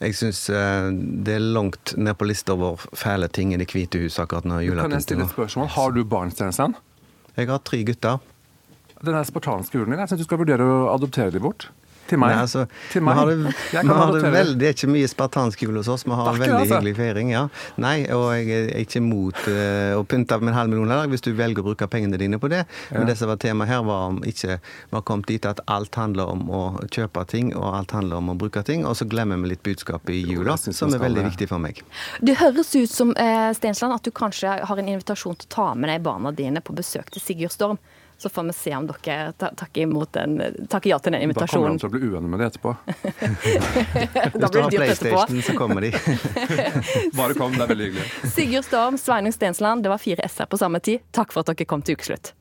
S30: Jeg syns det er langt ned på lista over fæle ting i Det hvite huset akkurat når
S31: Kan jeg stille et spørsmål? Har du barn, Stensland?
S30: Jeg har tre gutter.
S31: Den spartanske julen din, jeg syns du skal vurdere å adoptere dem bort. Til meg.
S30: Nei, altså,
S31: Til
S30: vi
S31: meg.
S30: har det, vi har det, veldig, det er ikke mye spartansk jul hos oss. Vi har en veldig
S31: altså.
S30: hyggelig feiring. ja. Nei, og jeg er ikke imot uh, å pynte med en halv million heller, hvis du velger å bruke pengene dine på det.
S31: Ja.
S30: Men det som var temaet her, var om ikke vi har kommet dit at alt handler om å kjøpe ting, og alt handler om å bruke ting, og så glemmer vi litt budskapet i jula, som er veldig
S31: det.
S30: viktig for meg.
S1: Det høres ut som uh, Stensland, at du kanskje har en invitasjon til å ta med deg barna dine på besøk til Sigurd Storm. Så får vi se om dere takker, imot den, takker ja til den invitasjonen.
S31: Da kommer de til å bli uenige med det etterpå.
S1: Da blir det dyrt etterpå.
S30: PlayStation, så kommer de.
S31: Bare kom, det er veldig hyggelig.
S1: Sigurd Storm, Sveinung Stensland, det var fire s-er på samme tid. Takk for at dere kom til ukeslutt.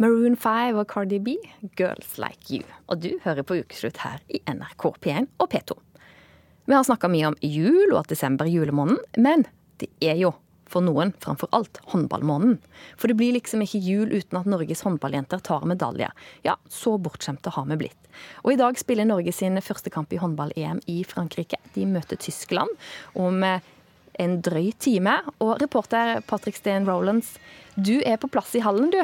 S1: Maroon 5 og Cardi B, 'Girls Like You'. Og du hører på Ukeslutt her i NRK P1 og P2. Vi har snakka mye om jul og at desember er julemåneden, men det er jo for noen framfor alt håndballmåneden. For det blir liksom ikke jul uten at Norges håndballjenter tar medalje. Ja, så bortskjemte har vi blitt. Og i dag spiller Norge sin første kamp i håndball-EM i Frankrike. De møter Tyskland om eh, en drøy time. Og reporter Patrick Steen Rolands, du er på plass i hallen, du.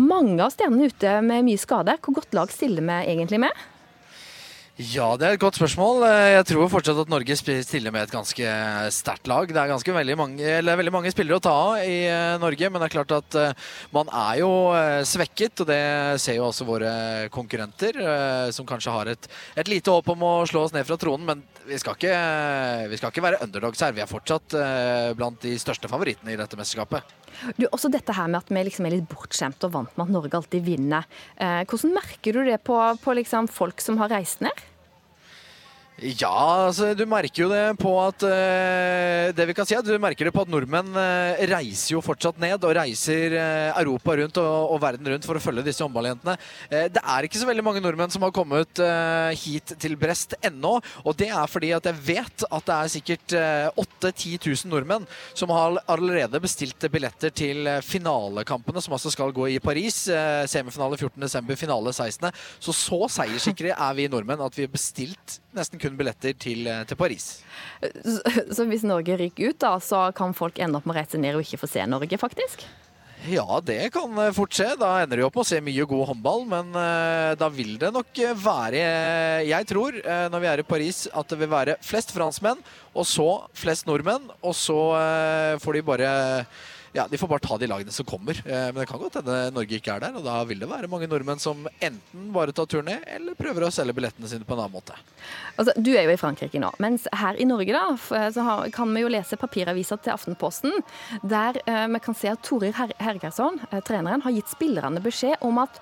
S1: Mange av stjernene ute med mye skade. Hvor godt lag stiller vi egentlig med?
S32: Ja, det er et godt spørsmål. Eh, Jeg tror fortsatt at Norge stiller med et ganske sterkt lag. Det er ganske veldig mange, eller veldig mange spillere å ta av i eh, Norge, men det er klart at eh, man er jo eh, svekket, og det ser jo også våre konkurrenter, eh, som kanskje har et, et lite håp om å slå oss ned fra tronen. Men vi skal ikke, vi skal ikke være underdogs her. Vi er fortsatt eh, blant de største favorittene i dette mesterskapet.
S1: Du, også dette her med at vi liksom er litt bortskjemt og vant med at Norge alltid vinner. Eh, hvordan merker du det på, på liksom folk som har reist ned?
S32: Ja, altså du merker jo det på at uh, Det vi kan si at du merker det på at nordmenn uh, reiser jo fortsatt ned og reiser uh, Europa rundt og, og verden rundt for å følge disse håndballjentene. Det er ikke så veldig mange nordmenn som har kommet hit til Brest ennå. Og det er fordi at jeg vet at det er sikkert uh, 8000-10 000 nordmenn som har allerede bestilt billetter til finalekampene, som altså skal gå i Paris. Semifinale 14.12., finale 16. Så så seierssikre er vi nordmenn at vi har bestilt nesten kun billetter til, eh, til Paris.
S1: Så, så hvis Norge ryker ut, da, så kan folk ende opp med å reise ned og ikke få se Norge, faktisk?
S32: Ja, det kan eh, fort skje. Da ender de opp med å se mye god håndball, men eh, da vil det nok være Jeg tror, når vi er i Paris, at det vil være flest franskmenn, og så flest nordmenn, og så får de bare ja, De får bare ta de lagene som kommer. Eh, Men det kan godt hende Norge ikke er der. Og da vil det være mange nordmenn som enten bare tar turen ned, eller prøver å selge billettene sine på en annen måte.
S1: Altså, du er jo i Frankrike nå, mens her i Norge da, så har, kan vi jo lese papiravisa til Aftenposten, der eh, vi kan se at Torir Her Hergersson, eh, treneren, har gitt spillerne beskjed om at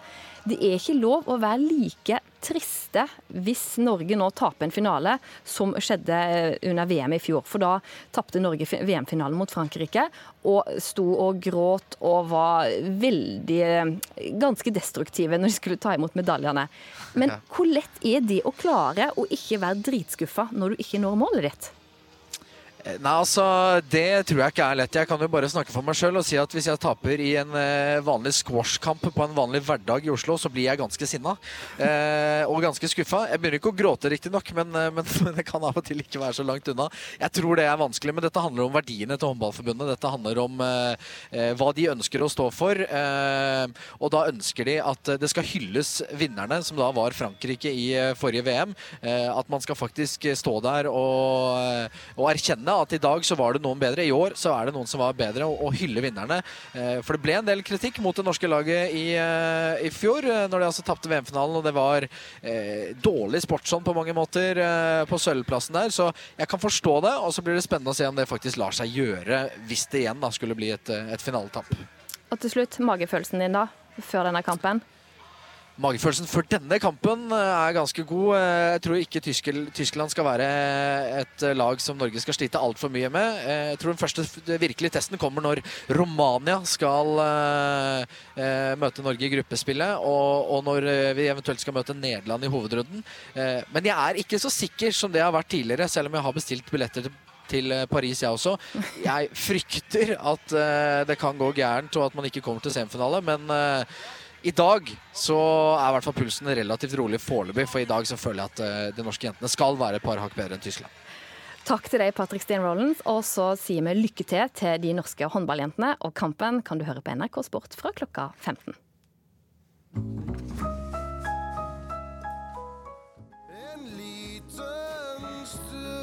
S1: det er ikke lov å være like triste hvis Norge nå taper en finale, som skjedde eh, under VM i fjor. For da tapte Norge VM-finalen mot Frankrike, og sto og gråt og var veldig eh, ganske destruktive når de skulle ta imot medaljene. Men hvor lett er det å klare å ikke være dritskuffa når du ikke når målet ditt?
S32: Eh, nei, altså, Det tror jeg ikke er lett. Jeg kan jo bare snakke for meg sjøl og si at hvis jeg taper i en eh, vanlig squashkamp på en vanlig hverdag i Oslo, så blir jeg ganske sinna. Eh, og ganske skuffa. Jeg begynner ikke å gråte, riktignok, men, eh, men, men det kan av og til ikke være så langt unna. Jeg tror det er vanskelig, men dette handler om verdiene til Håndballforbundet. Dette handler om eh, hva de ønsker å stå for. Eh, og da ønsker de at det skal hylles vinnerne, som da var Frankrike i forrige VM. at man skal faktisk stå der og, og erkjenne erkjenne at i dag så var det noen bedre. I år så er det noen som var bedre, og, hylle vinnerne. Eh, for det ble en del kritikk mot det norske laget i, eh, i fjor, eh, når de altså tapte VM-finalen. Og det var eh, dårlig sportsånd på mange måter på sølvplassen der. Så jeg kan forstå det, og så blir det spennende å se om det faktisk lar seg gjøre hvis det igjen da skulle bli et, et finaletap.
S1: Og til slutt, magefølelsen din da, før denne kampen?
S32: Magefølelsen for denne kampen eh, er ganske god. Eh, jeg tror ikke Tyskland skal være et eh, lag som Norge skal slite altfor mye med. Jeg tror den første virkelige testen kommer når Romania skal møte Norge i gruppespillet, og når vi eventuelt skal møte Nederland i hovedrunden. Men jeg er ikke så sikker som det har vært tidligere, selv om jeg har bestilt billetter til til Paris, jeg også. Jeg frykter at det kan gå gærent, og at man ikke kommer til semifinale, men i dag så er i hvert fall pulsen relativt rolig foreløpig, for i dag så føler jeg at uh, de norske jentene skal være et par hakk bedre enn Tyskland.
S1: Takk til deg, Patrick Steen Rollins, og så sier vi lykke til til de norske håndballjentene. Og kampen kan du høre på NRK Sport fra klokka 15.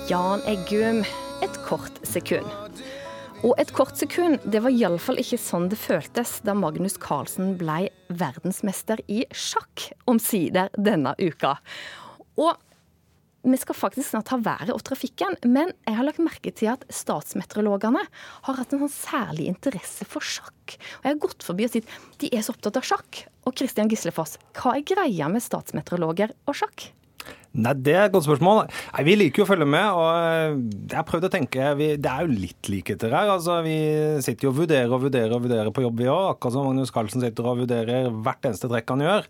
S1: Jan Eggum, et kort sekund. Og et kort sekund, det var iallfall ikke sånn det føltes da Magnus Carlsen ble verdensmester i sjakk omsider denne uka. Og vi skal faktisk snart ha været og trafikken, men jeg har lagt merke til at statsmeteorologene har hatt en sånn særlig interesse for sjakk. Og jeg har gått forbi og sagt de er så opptatt av sjakk. Og Kristian Gislefoss, hva er greia med statsmeteorologer og sjakk?
S33: Nei, Det er et godt spørsmål. Nei, vi liker jo å følge med. og eh, jeg prøvde å tenke, vi, Det er jo litt likheter her. altså Vi sitter jo og vurderer og vurderer og vurderer på jobb, vi òg. Akkurat som Magnus Carlsen sitter og vurderer hvert eneste trekk han gjør.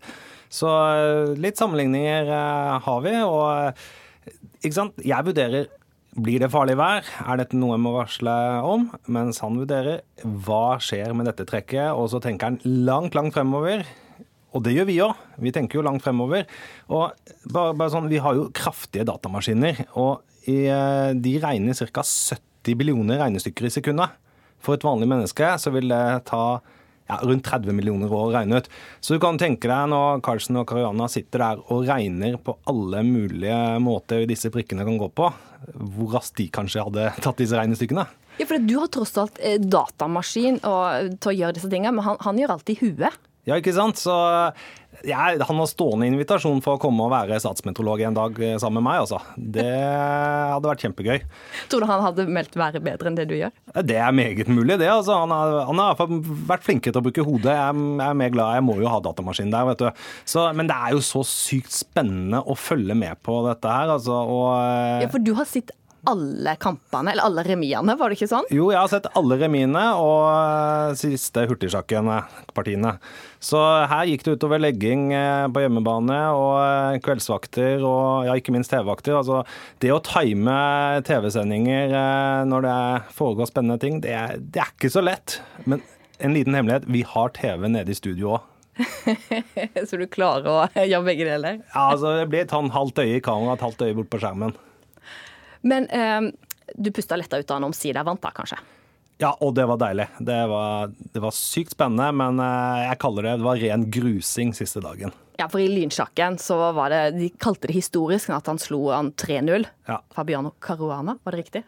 S33: Så eh, litt sammenligninger eh, har vi. og ikke sant? Jeg vurderer blir det farlig vær? Er dette noe jeg må varsle om? Mens han vurderer hva skjer med dette trekket, og så tenker han langt, langt fremover. Og det gjør vi òg. Vi tenker jo langt fremover. Og bare, bare sånn, Vi har jo kraftige datamaskiner, og i, eh, de regner ca. 70 billioner regnestykker i sekundet. For et vanlig menneske så vil det ta ja, rundt 30 millioner år å regne ut. Så du kan tenke deg når Carlsen og Kariana sitter der og regner på alle mulige måter disse prikkene kan gå på, hvor raskt de kanskje hadde tatt disse regnestykkene.
S1: Ja, for Du har tross alt datamaskin datamaskin til å gjøre disse tingene, men han, han gjør alt i huet.
S33: Ja, ikke sant? Så ja, han har stående invitasjon for å komme og være statsmeteorolog en dag eh, sammen med meg. Altså. Det hadde vært kjempegøy.
S1: Tror du han hadde meldt været bedre enn det du gjør?
S33: Det er meget mulig, det. Altså. Han, har, han har vært flinkere til å bruke hodet. Jeg, jeg, er mer glad, jeg må jo ha datamaskin der, vet du. Så, men det er jo så sykt spennende å følge med på dette her. Altså, og,
S1: eh, ja, for du har sett alle kampene, eller alle remiene, var det ikke sånn?
S33: Jo, jeg har sett alle remiene og eh, siste hurtigsjakken-partiene. Så her gikk det utover legging eh, på hjemmebane og eh, kveldsvakter og ja, ikke minst TV-vakter. Altså, det å time TV-sendinger når det foregår spennende ting, det er, det er ikke så lett. Men en liten hemmelighet, vi har TV nede i studio òg.
S1: så du klarer å gjøre begge deler?
S33: ja, altså det blir et sånn halvt øye i kamera, et halvt øye bort på skjermen.
S1: Men eh, du pusta letta ut av han omsider vant, da kanskje?
S33: Ja, og det var deilig. Det var, det var sykt spennende, men eh, jeg kaller det det var ren grusing siste dagen.
S1: Ja, for i lynsjakken så var det De kalte det historisk at han slo han 3-0. Ja. Fabiano Caruana, var det riktig?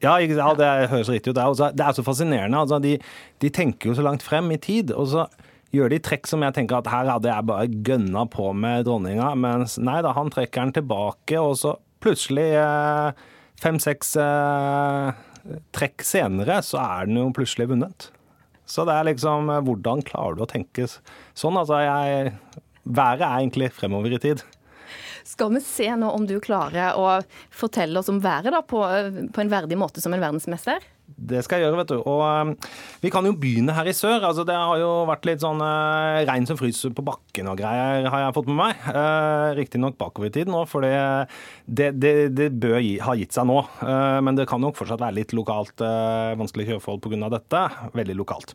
S33: Ja, ja, det høres riktig ut. Det er, også, det er så fascinerende. Altså, de, de, tenker jo så langt frem i tid. og så gjør de trekk som jeg tenker at her hadde jeg bare gønna på med dronninga, mens nei da, han trekker den tilbake, og så plutselig eh, fem-seks eh, trekk senere, så er den jo plutselig vunnet. Så det er liksom eh, Hvordan klarer du å tenke sånn? Altså, jeg været er egentlig fremover i tid.
S1: Skal vi se nå om du klarer å fortelle oss om været da, på, på en verdig måte som en verdensmester?
S33: Det skal jeg gjøre, vet du. Og um, vi kan jo begynne her i sør. Altså, det har jo vært litt sånn uh, regn som fryser på bakken og greier, har jeg fått med meg. Uh, Riktignok bakover i tid nå, for det, det, det, bør gi, ha gitt seg nå. Uh, men det kan nok fortsatt være litt lokalt uh, vanskelige kjøreforhold pga. dette. Veldig lokalt.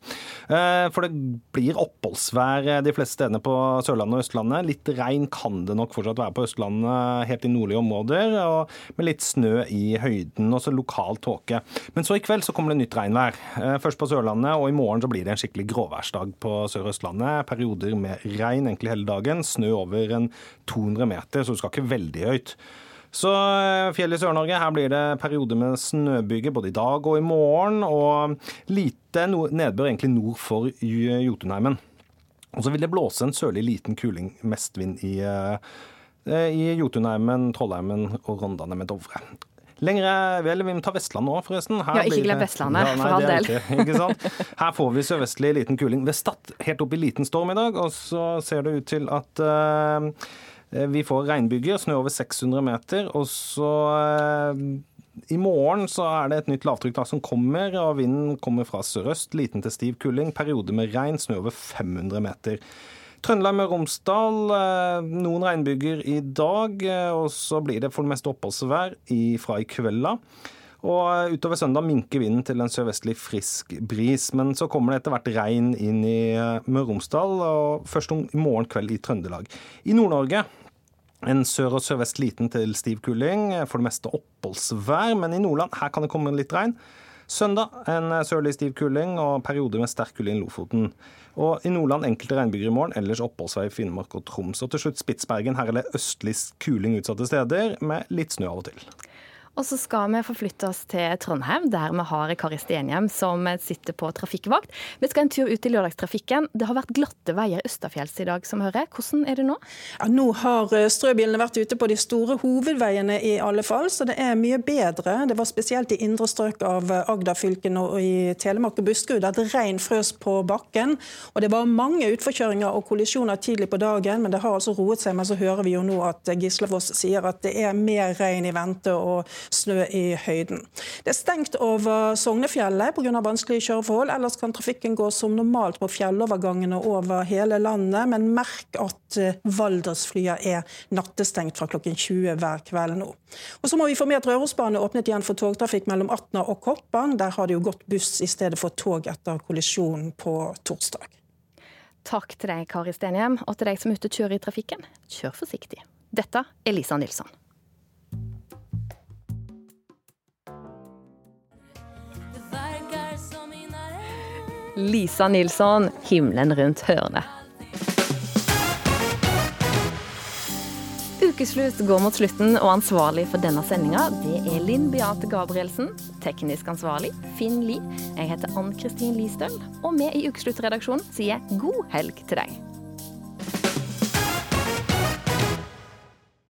S33: Uh, for det blir oppholdsvær de fleste stedene på Sørlandet og Østlandet. Litt regn kan det nok fortsatt være på Østlandet, helt i nordlige områder. Og med litt snø i høyden, og så lokal tåke. Men så i kveld så kommer det nytt regnvær. Eh, først på Sørlandet, og i morgen så blir det en skikkelig gråværsdag på Sør-Østlandet. Perioder med regn egentlig hele dagen. Snø over en 200 meter, så du skal ikke veldig høyt. Så eh, fjellet i Sør-Norge, her blir det perioder med snøbyger både i dag og i morgen. Og lite nedbør egentlig nord for Jotunheimen. Og så vil det blåse en sørlig liten kuling, mestvind i, eh, i Jotunheimen, Trollheimen og Rondane med Dovre. Lengre vel, Vi må ta Vestlandet òg, forresten.
S1: Her ja, ikke glem Vestlandet, ja, nei, for all del. Ikke, ikke sant?
S33: Her får vi sørvestlig liten kuling. Ved Stad helt opp i liten storm i dag, og så ser det ut til at uh, vi får regnbyger, snø over 600 meter. Og så uh, i morgen så er det et nytt lavtrykk som kommer, og vinden kommer fra sørøst. Liten til stiv kuling. Periode med regn, snø over 500 meter. Trøndelag med Romsdal, eh, noen regnbyger i dag. Eh, og så blir det for det meste oppholdsvær fra i kveld av. Og eh, utover søndag minker vinden til en sørvestlig frisk bris. Men så kommer det etter hvert regn inn i Møre og Romsdal, og først om i morgen kveld i Trøndelag. I Nord-Norge en sør- og sørvest liten til stiv kuling, for det meste oppholdsvær. Men i Nordland her kan det komme litt regn. Søndag en sørlig stiv kuling og perioder med sterk kuling i Lofoten. Og i Nordland enkelte regnbyger i morgen, ellers oppholdsvei i Finnmark og Troms. Og til slutt Spitsbergen. Her er det østlig kuling utsatte steder, med litt snø av og til.
S1: Og så skal vi forflytte oss til Trondheim, der vi har Kari Stenhjem som sitter på trafikkvakt. Vi skal en tur ut i lørdagstrafikken. Det har vært glatte veier østafjells i dag, som hører. Hvordan er det nå?
S34: Ja, nå har eh, strøbilene vært ute på de store hovedveiene i alle fall, så det er mye bedre. Det var spesielt i indre strøk av eh, Agder-fylkene og i Telemark og Buskerud at regn frøs på bakken. Og det var mange utforkjøringer og kollisjoner tidlig på dagen, men det har altså roet seg. Men så hører vi jo nå at Gislefoss sier at det er mer regn i vente. og snø i høyden. Det er stengt over Sognefjellet pga. vanskelige kjøreforhold. Ellers kan trafikken gå som normalt på fjellovergangene over hele landet. Men merk at eh, Valdresflya er nattestengt fra klokken 20 hver kveld nå. Og så må vi få med at Rørosbanen er åpnet igjen for togtrafikk mellom Atna og Koppang. Der har det jo gått buss i stedet for tog etter kollisjonen på torsdag.
S1: Takk til deg, Kari Stenhjem, og til deg som er ute og kjører i trafikken. Kjør forsiktig. Dette er Lisa Nilsson. Lisa Nilsson, 'Himmelen rundt hørnet'. Ukeslutt går mot slutten, og ansvarlig for denne sendinga er Linn Beate Gabrielsen. Teknisk ansvarlig Finn Lie. Jeg heter Ann Kristin Listøl, og vi i Ukesluttredaksjonen sier god helg til deg.